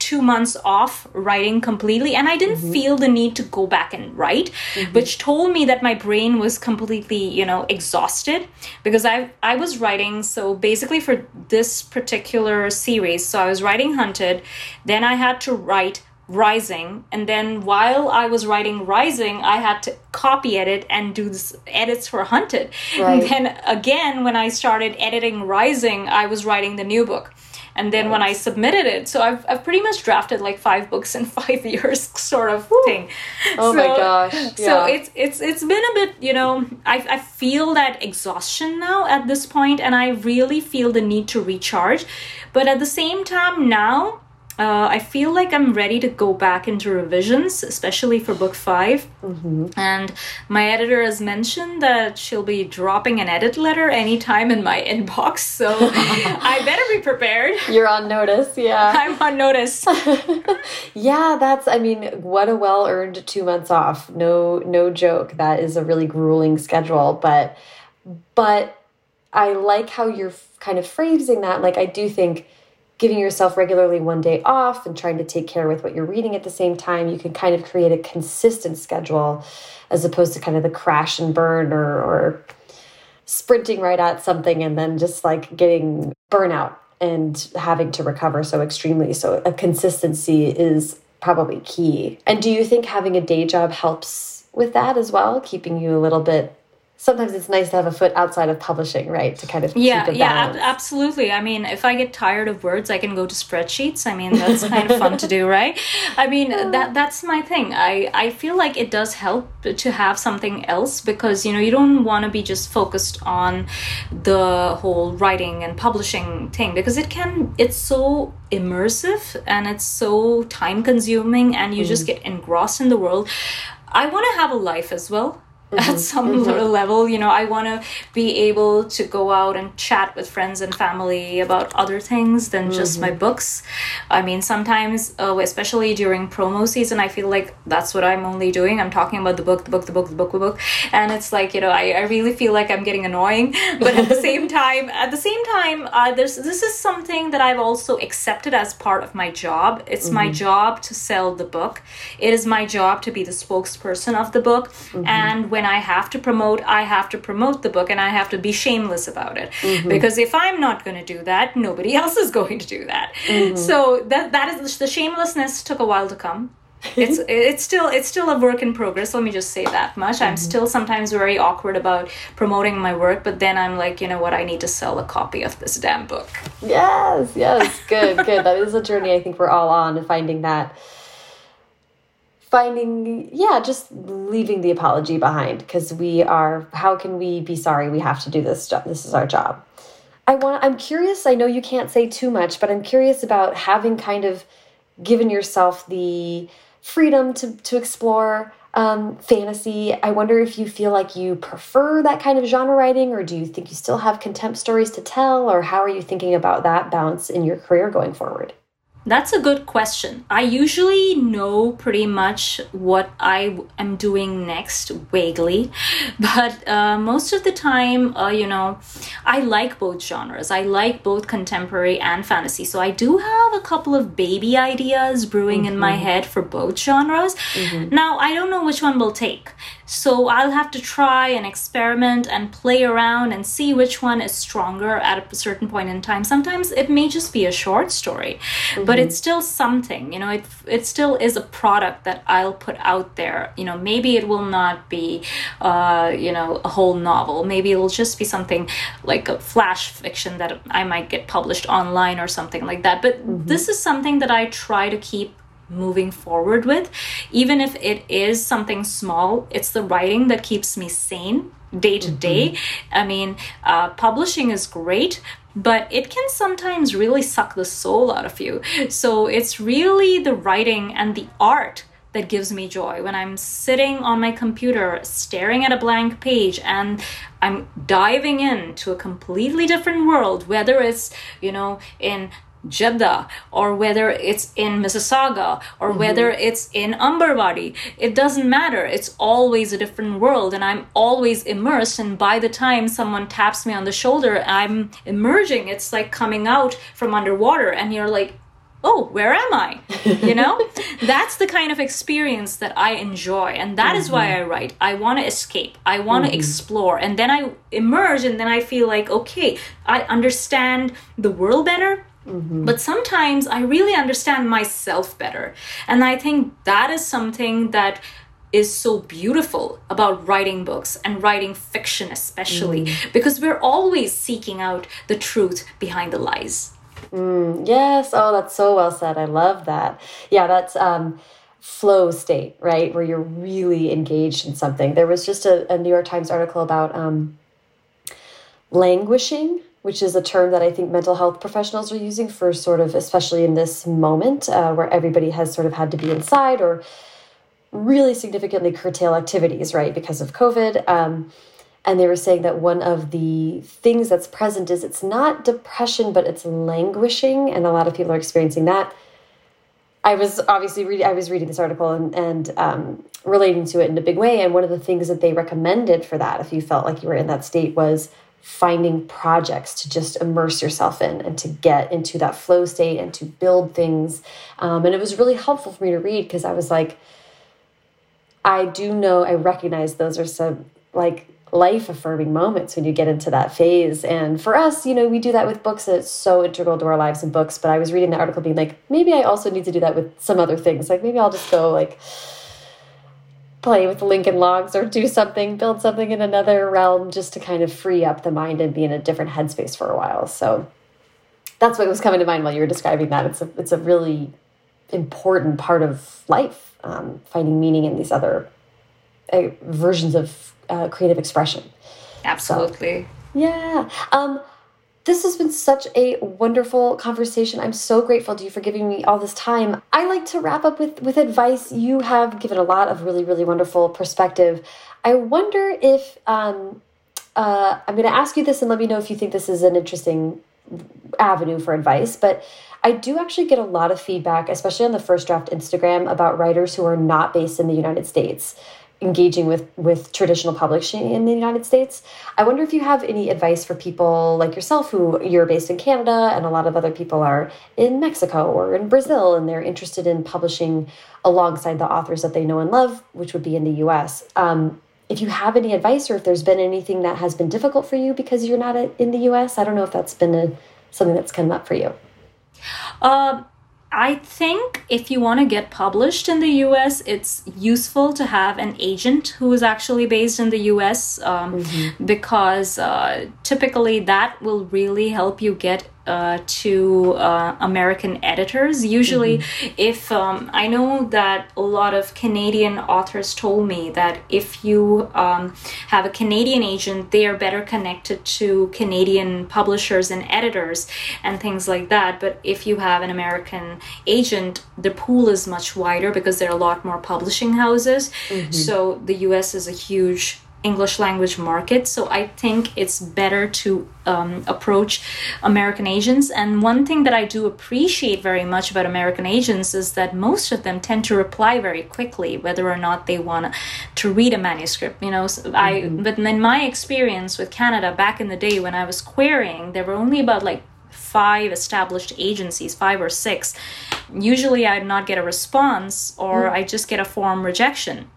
two months off writing completely and i didn't mm-hmm. feel the need to go back and write mm-hmm. which told me that my brain was completely you know exhausted because i i was writing so basically for this particular series so i was writing hunted then i had to write Rising, and then while I was writing Rising, I had to copy edit and do this edits for Hunted. Right. And then again, when I started editing Rising, I was writing the new book and then when I submitted it, so I've, I've pretty much drafted like five books in (laughs) five years, (laughs) sort of thing. Oh so, my gosh! Yeah. So it's it's it's been a bit, you know, I I feel that exhaustion now at this point, and I really feel the need to recharge, but at the same time now uh, I feel like I'm ready to go back into revisions, especially for book 5 mm-hmm. And my editor has mentioned that she'll be dropping an edit letter anytime in my (laughs) inbox, so (laughs) I better be prepared. You're on notice, yeah. (laughs) I'm on notice. yeah, that's. I mean, what a well earned two months off. No, no joke. That is a really grueling schedule, but, but I like how you're kind of phrasing that. Like, I do think giving yourself regularly one day off and trying to take care with what you're reading at the same time, you can kind of create a consistent schedule as opposed to kind of the crash and burn or, or sprinting right at something and then just like getting burnout and having to recover so extremely. So a consistency is probably key. And do you think having a day job helps with that as well, keeping you a little bit sometimes it's nice to have a foot outside of publishing, right? To kind of yeah, yeah, ab absolutely. I mean, if I get tired of words, I can go to spreadsheets. I mean, that's kind of fun to do, (laughs) right? I mean, that that's my thing. I I feel like it does help to have something else because you know you don't want to be just focused on the whole writing and publishing thing because it can it's so immersive and it's so time consuming and you mm. just get engrossed in the world. I want to have a life as well mm-hmm. at some mm-hmm. level you know i want to be able to go out and chat with friends and family about other things than mm-hmm. just my books i mean sometimes uh, especially during promo season i feel like that's what i'm only doing i'm talking about the book the book the book the book the book and it's like you know i, I really feel like i'm getting annoying (laughs) but at the same (laughs) time at the same time uh, there's this is something that i've also accepted as part of my job it's mm-hmm. my job to sell the book it is my job to be the spokesperson of the book mm-hmm. and when when I have to promote, I have to promote the book and I have to be shameless about it. Mm-hmm. Because if I'm not going to do that, nobody (laughs) else is going to do that. Mm-hmm. So that that is the shamelessness took a while to come. it's (laughs) it's still it's still a work in progress let me just say that much i'm mm-hmm. still sometimes very awkward about promoting my work but then i'm like you know what i need to sell a copy of this damn book yes yes good good that is a journey i think we're all on finding that finding yeah just leaving the apology behind because we are how can we be sorry? We have to do this job this is our job. I want i'm curious i know you can't say too much but i'm curious about having kind of given yourself the freedom to to explore um, fantasy. I wonder if you feel like you prefer that kind of genre writing or do you think you still have contempt stories to tell or how are you thinking about that balance in your career going forward that's a good question. I usually know pretty much what I am doing next vaguely, (laughs) but uh, most of the time, uh, you know, I like both genres. I like both contemporary and fantasy. So I do have a couple of baby ideas brewing mm-hmm. in my mm-hmm. head for both genres. Mm-hmm. Now, I don't know which one will take. So I'll have to try and experiment and play around and see which one is stronger at a certain point in time. Sometimes it may just be a short story, mm-hmm. But it's still something. You know, it it still is a product that I'll put out there. You know, maybe it will not be, uh, you know, a whole novel. Maybe it'll just be something like a flash fiction that I might get published online or something like that. But mm-hmm. this is something that I try to keep moving forward with. Even if it is something small, it's the writing that keeps me sane day to day. Mm-hmm. I mean, uh, publishing is great, but it can sometimes really suck the soul out of you. So it's really the writing and the art that gives me joy when I'm sitting on my computer staring at a blank page and I'm diving into a completely different world, whether it's, you know, in Jeddah or whether it's in Mississauga or mm-hmm. whether it's in Ambarwadi. It doesn't matter. It's always a different world and I'm always immersed and by the time someone taps me on the shoulder, I'm emerging. It's like coming out from underwater and you're like, oh where am i (laughs) you know that's the kind of experience that i enjoy and that mm-hmm. is why mm-hmm. i write i want to escape i want to mm-hmm. explore and then i emerge and then i feel like okay i understand the world better Mm-hmm. But sometimes I really understand myself better. And I think that is something that is so beautiful about writing books and writing fiction, especially, mm. because we're always seeking out the truth behind the lies. Mm, yes. Oh, that's so well said. I love that. Yeah, that's um, flow state, right? Where you're really engaged in something. There was just a, a New York Times article about um, languishing, which is a term that I think mental health professionals are using for sort of, especially in this moment uh, where everybody has sort of had to be inside or really significantly curtail activities, right, because of COVID. Um, and they were saying that one of the things that's present is it's not depression but it's languishing and a lot of people are experiencing that i was obviously reading i was reading this article and, and um, relating to it in a big way and one of the things that they recommended for that if you felt like you were in that state was finding projects to just immerse yourself in and to get into that flow state and to build things um, and it was really helpful for me to read because i was like i do know i recognize those are some like life affirming moments when you get into that phase. And for us, you know, we do that with books. It's so integral to our lives and books. But I was reading the article being like, maybe I also need to do that with some other things. Like maybe I'll just go like play with Lincoln Logs or do something, build something in another realm just to kind of free up the mind and be in a different headspace for a while. So that's what was coming to mind while you were describing that. It's a, it's a really important part of life, um, finding meaning in these other uh, versions of uh, creative expression. Absolutely. So, yeah. Um, this has been such a wonderful conversation. I'm so grateful to you for giving me all this time. I like to wrap up with, with advice. You have given a lot of really, really wonderful perspective. I wonder if um, uh, I'm going to ask you this and let me know if you think this is an interesting avenue for advice. But I do actually get a lot of feedback, especially on the first draft Instagram, about writers who are not based in the United States engaging with with traditional publishing in the United States. I wonder if you have any advice for people like yourself who you're based in Canada and a lot of other people are in Mexico or in Brazil and they're interested in publishing alongside the authors that they know and love, which would be in the US. Um, if you have any advice or if there's been anything that has been difficult for you because you're not in the US, I don't know if that's been a, something that's come up for you. Um, I think if you want to get published in the US, it's useful to have an agent who is actually based in the US um, mm-hmm. because uh, typically that will really help you get uh, to uh, American editors. Usually, mm-hmm. if um, I know that a lot of Canadian authors told me that if you um, have a Canadian agent, they are better connected to Canadian publishers and editors and things like that. But if you have an American agent, the pool is much wider because there are a lot more publishing houses. Mm-hmm. So the US is a huge English language market. So I think it's better to um, approach American agents. And one thing that I do appreciate very much about American agents is that most of them tend to reply very quickly, whether or not they want to read a manuscript. You know, so mm-hmm. I but in my experience with Canada back in the day when I was querying, there were only about like five established agencies, five or six. Usually I'd not get a response or mm. I just get a form rejection.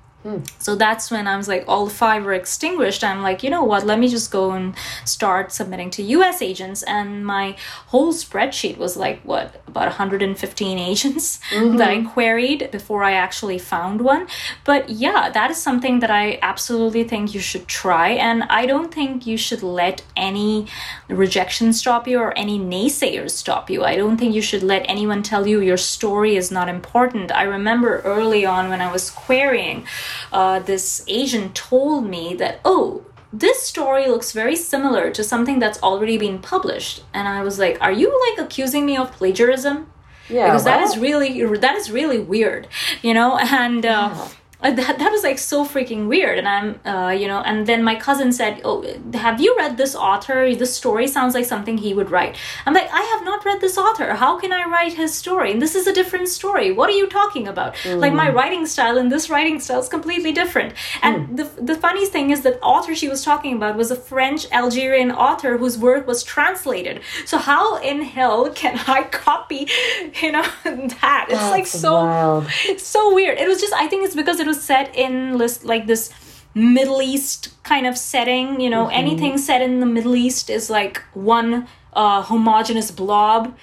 So that's when I was like, all five were extinguished. I'm like, you know what? Let me just go and start submitting to US agents. And my whole spreadsheet was like, what, about 115 (laughs) agents mm-hmm. that I queried before I actually found one. But yeah, that is something that I absolutely think you should try. And I don't think you should let any rejection stop you or any naysayers stop you. I don't think you should let anyone tell you your story is not important. I remember early on when I was querying, uh, this agent told me that, oh, this story looks very similar to something that's already been published. And I was like, are you like accusing me of plagiarism? Yeah, because that is really that is really weird, you know. And uh, yeah that, that was like so freaking weird. And i'm uh, you know and then my cousin said oh have you read this author? This story sounds like something he would write. I'm like i have not read this author. How can i write his story? And this is a different story. What are you talking about? Mm. like my writing style and this writing style is completely different. And mm. the, the funny thing is that author she was talking about was a french algerian author whose work was translated. So how in hell can i copy you know (laughs) that? It's That's like so wild. so weird. It was just i think it's because it was was set in like this Middle East kind of setting. You know, mm-hmm. anything set in the Middle East is like one uh, homogenous blob.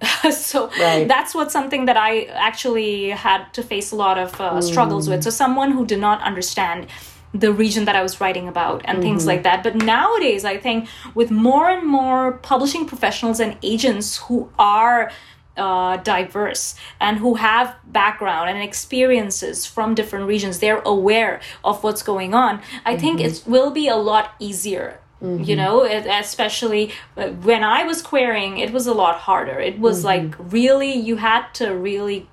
(laughs) so right. that's what something that I actually had to face a lot of uh, struggles mm. with. So someone who did not understand the region that I was writing about and mm-hmm. things like that. But nowadays, I think with more and more publishing professionals and agents who are uh, diverse and who have background and experiences from different regions they're aware of what's going on i mm-hmm. think it will be a lot easier Mm-hmm. you know it, especially uh, when i was querying it was a lot harder it was mm-hmm. like really you had to really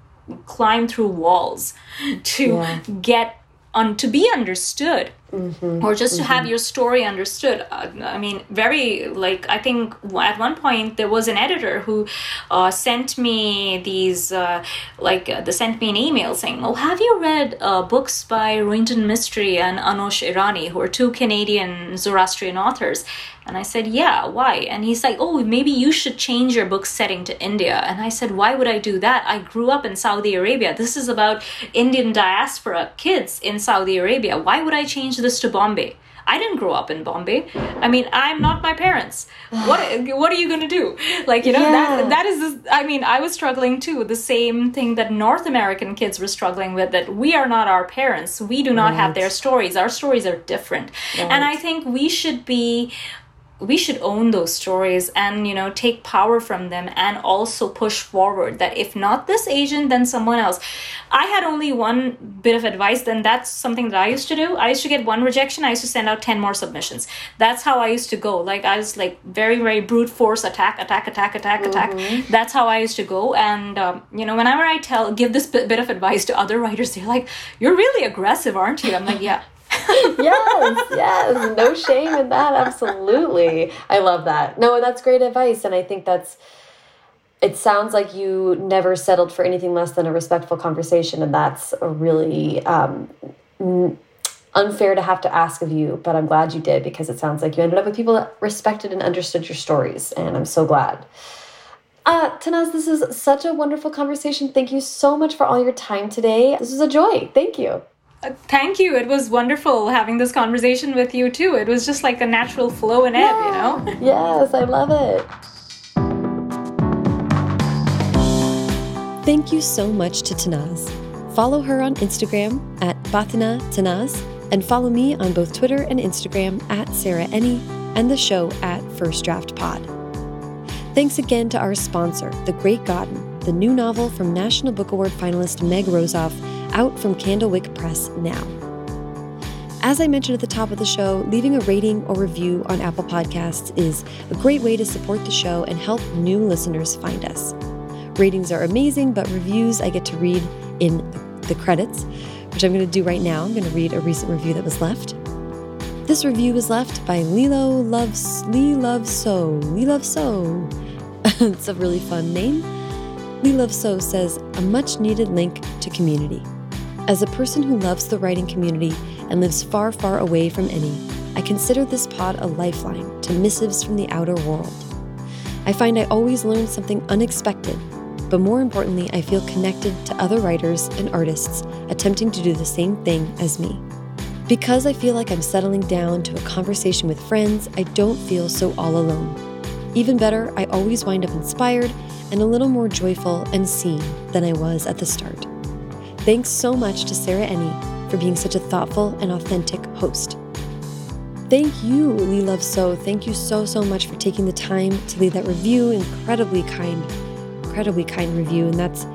climb through walls (laughs) to yeah. get on to be understood mm-hmm. or just to mm-hmm. have your story understood uh, i mean very like i think at one point there was an editor who uh, sent me these uh, like uh, they sent me an email saying oh have you read uh, books by Rohinton Mistry and Anosh Irani who are two canadian zoroastrian authors and I said, Yeah, why? And he's like, Oh, maybe you should change your book setting to India. And I said, Why would I do that? I grew up in Saudi Arabia. This is about Indian diaspora kids in Saudi Arabia. Why would I change this to Bombay? I didn't grow up in Bombay. I mean, I'm not my parents. What (sighs) what are you going to do? Like, you know, yeah. that that is this, I mean, I was struggling too. The same thing that North American kids were struggling with that we are not our parents. We do not right. have their stories. Our stories are different. Right. And I think we should be we should own those stories and you know take power from them and also push forward that if not this agent then someone else. I had only one bit of advice then that's something that i used to do. I used to get one rejection. I used to send out 10 more submissions. That's how i used to go. Like i was like very very brute force attack attack attack attack mm-hmm. attack that's how i used to go. And um, you know whenever i tell give this bit of advice to other writers they're like you're really aggressive aren't you? I'm like yeah (laughs) yes, yes. No shame in that. Absolutely. I love that. No, that's great advice. And I think that's, it sounds like you never settled for anything less than a respectful conversation. And that's a really um, unfair to have to ask of you. But I'm glad you did because it sounds like you ended up with people that respected and understood your stories. And I'm so glad. Uh, Tanaz, this is such a wonderful conversation. Thank you so much for all your time today. This was a joy. Thank you thank you. It was wonderful having this conversation with you too. It was just like a natural flow and ebb, yeah. you know? (gasps) yes, I love it. Thank you so much to Tanaz. Follow her on Instagram at Bhathena Tanaz and follow me on both Twitter and Instagram at Sarah Enni and the show at First Draft Pod. Thanks again to our sponsor, The Great Godden, the new novel from National Book Award finalist Meg Rosoff out from Candlewick Press now. As I mentioned at the top of the show, leaving a rating or review on Apple Podcasts is a great way to support the show and help new listeners find us. Ratings are amazing, but reviews I get to read in the credits, which I'm going to do right now. I'm going to read a recent review that was left. This review was left by Lilo Loves Lee Love So. Lee Love So. (laughs) it's a really fun name. Lee Love So says a much needed link to community. As a person who loves the writing community and lives far, far away from any, I consider this pod a lifeline to missives from the outer world. I find I always learn something unexpected, but more importantly, I feel connected to other writers and artists attempting to do the same thing as me. Because I feel like I'm settling down to a conversation with friends, I don't feel so all alone. Even better, I always wind up inspired and a little more joyful and seen than I was at the start. Thanks so much to Sarah Enni for being such a thoughtful and authentic host. Thank you, Lee Love So. Thank you so, so much for taking the time to leave that review. Incredibly kind, incredibly kind review. And that's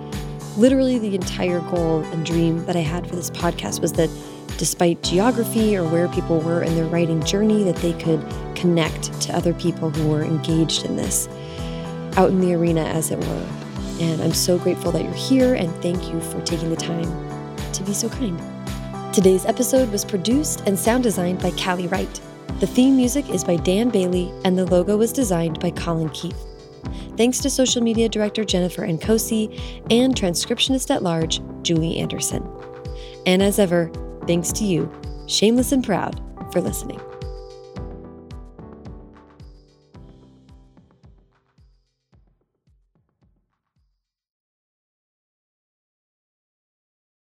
literally the entire goal and dream that I had for this podcast was that despite geography or where people were in their writing journey, that they could connect to other people who were engaged in this out in the arena, as it were. And I'm so grateful that you're here and thank you for taking the time to be so kind. Today's episode was produced and sound designed by Callie Wright. The theme music is by Dan Bailey, and the logo was designed by Colin Keith. Thanks to social media director Jennifer Nkosi and transcriptionist at large, Julie Anderson. And as ever, thanks to you, shameless and proud, for listening.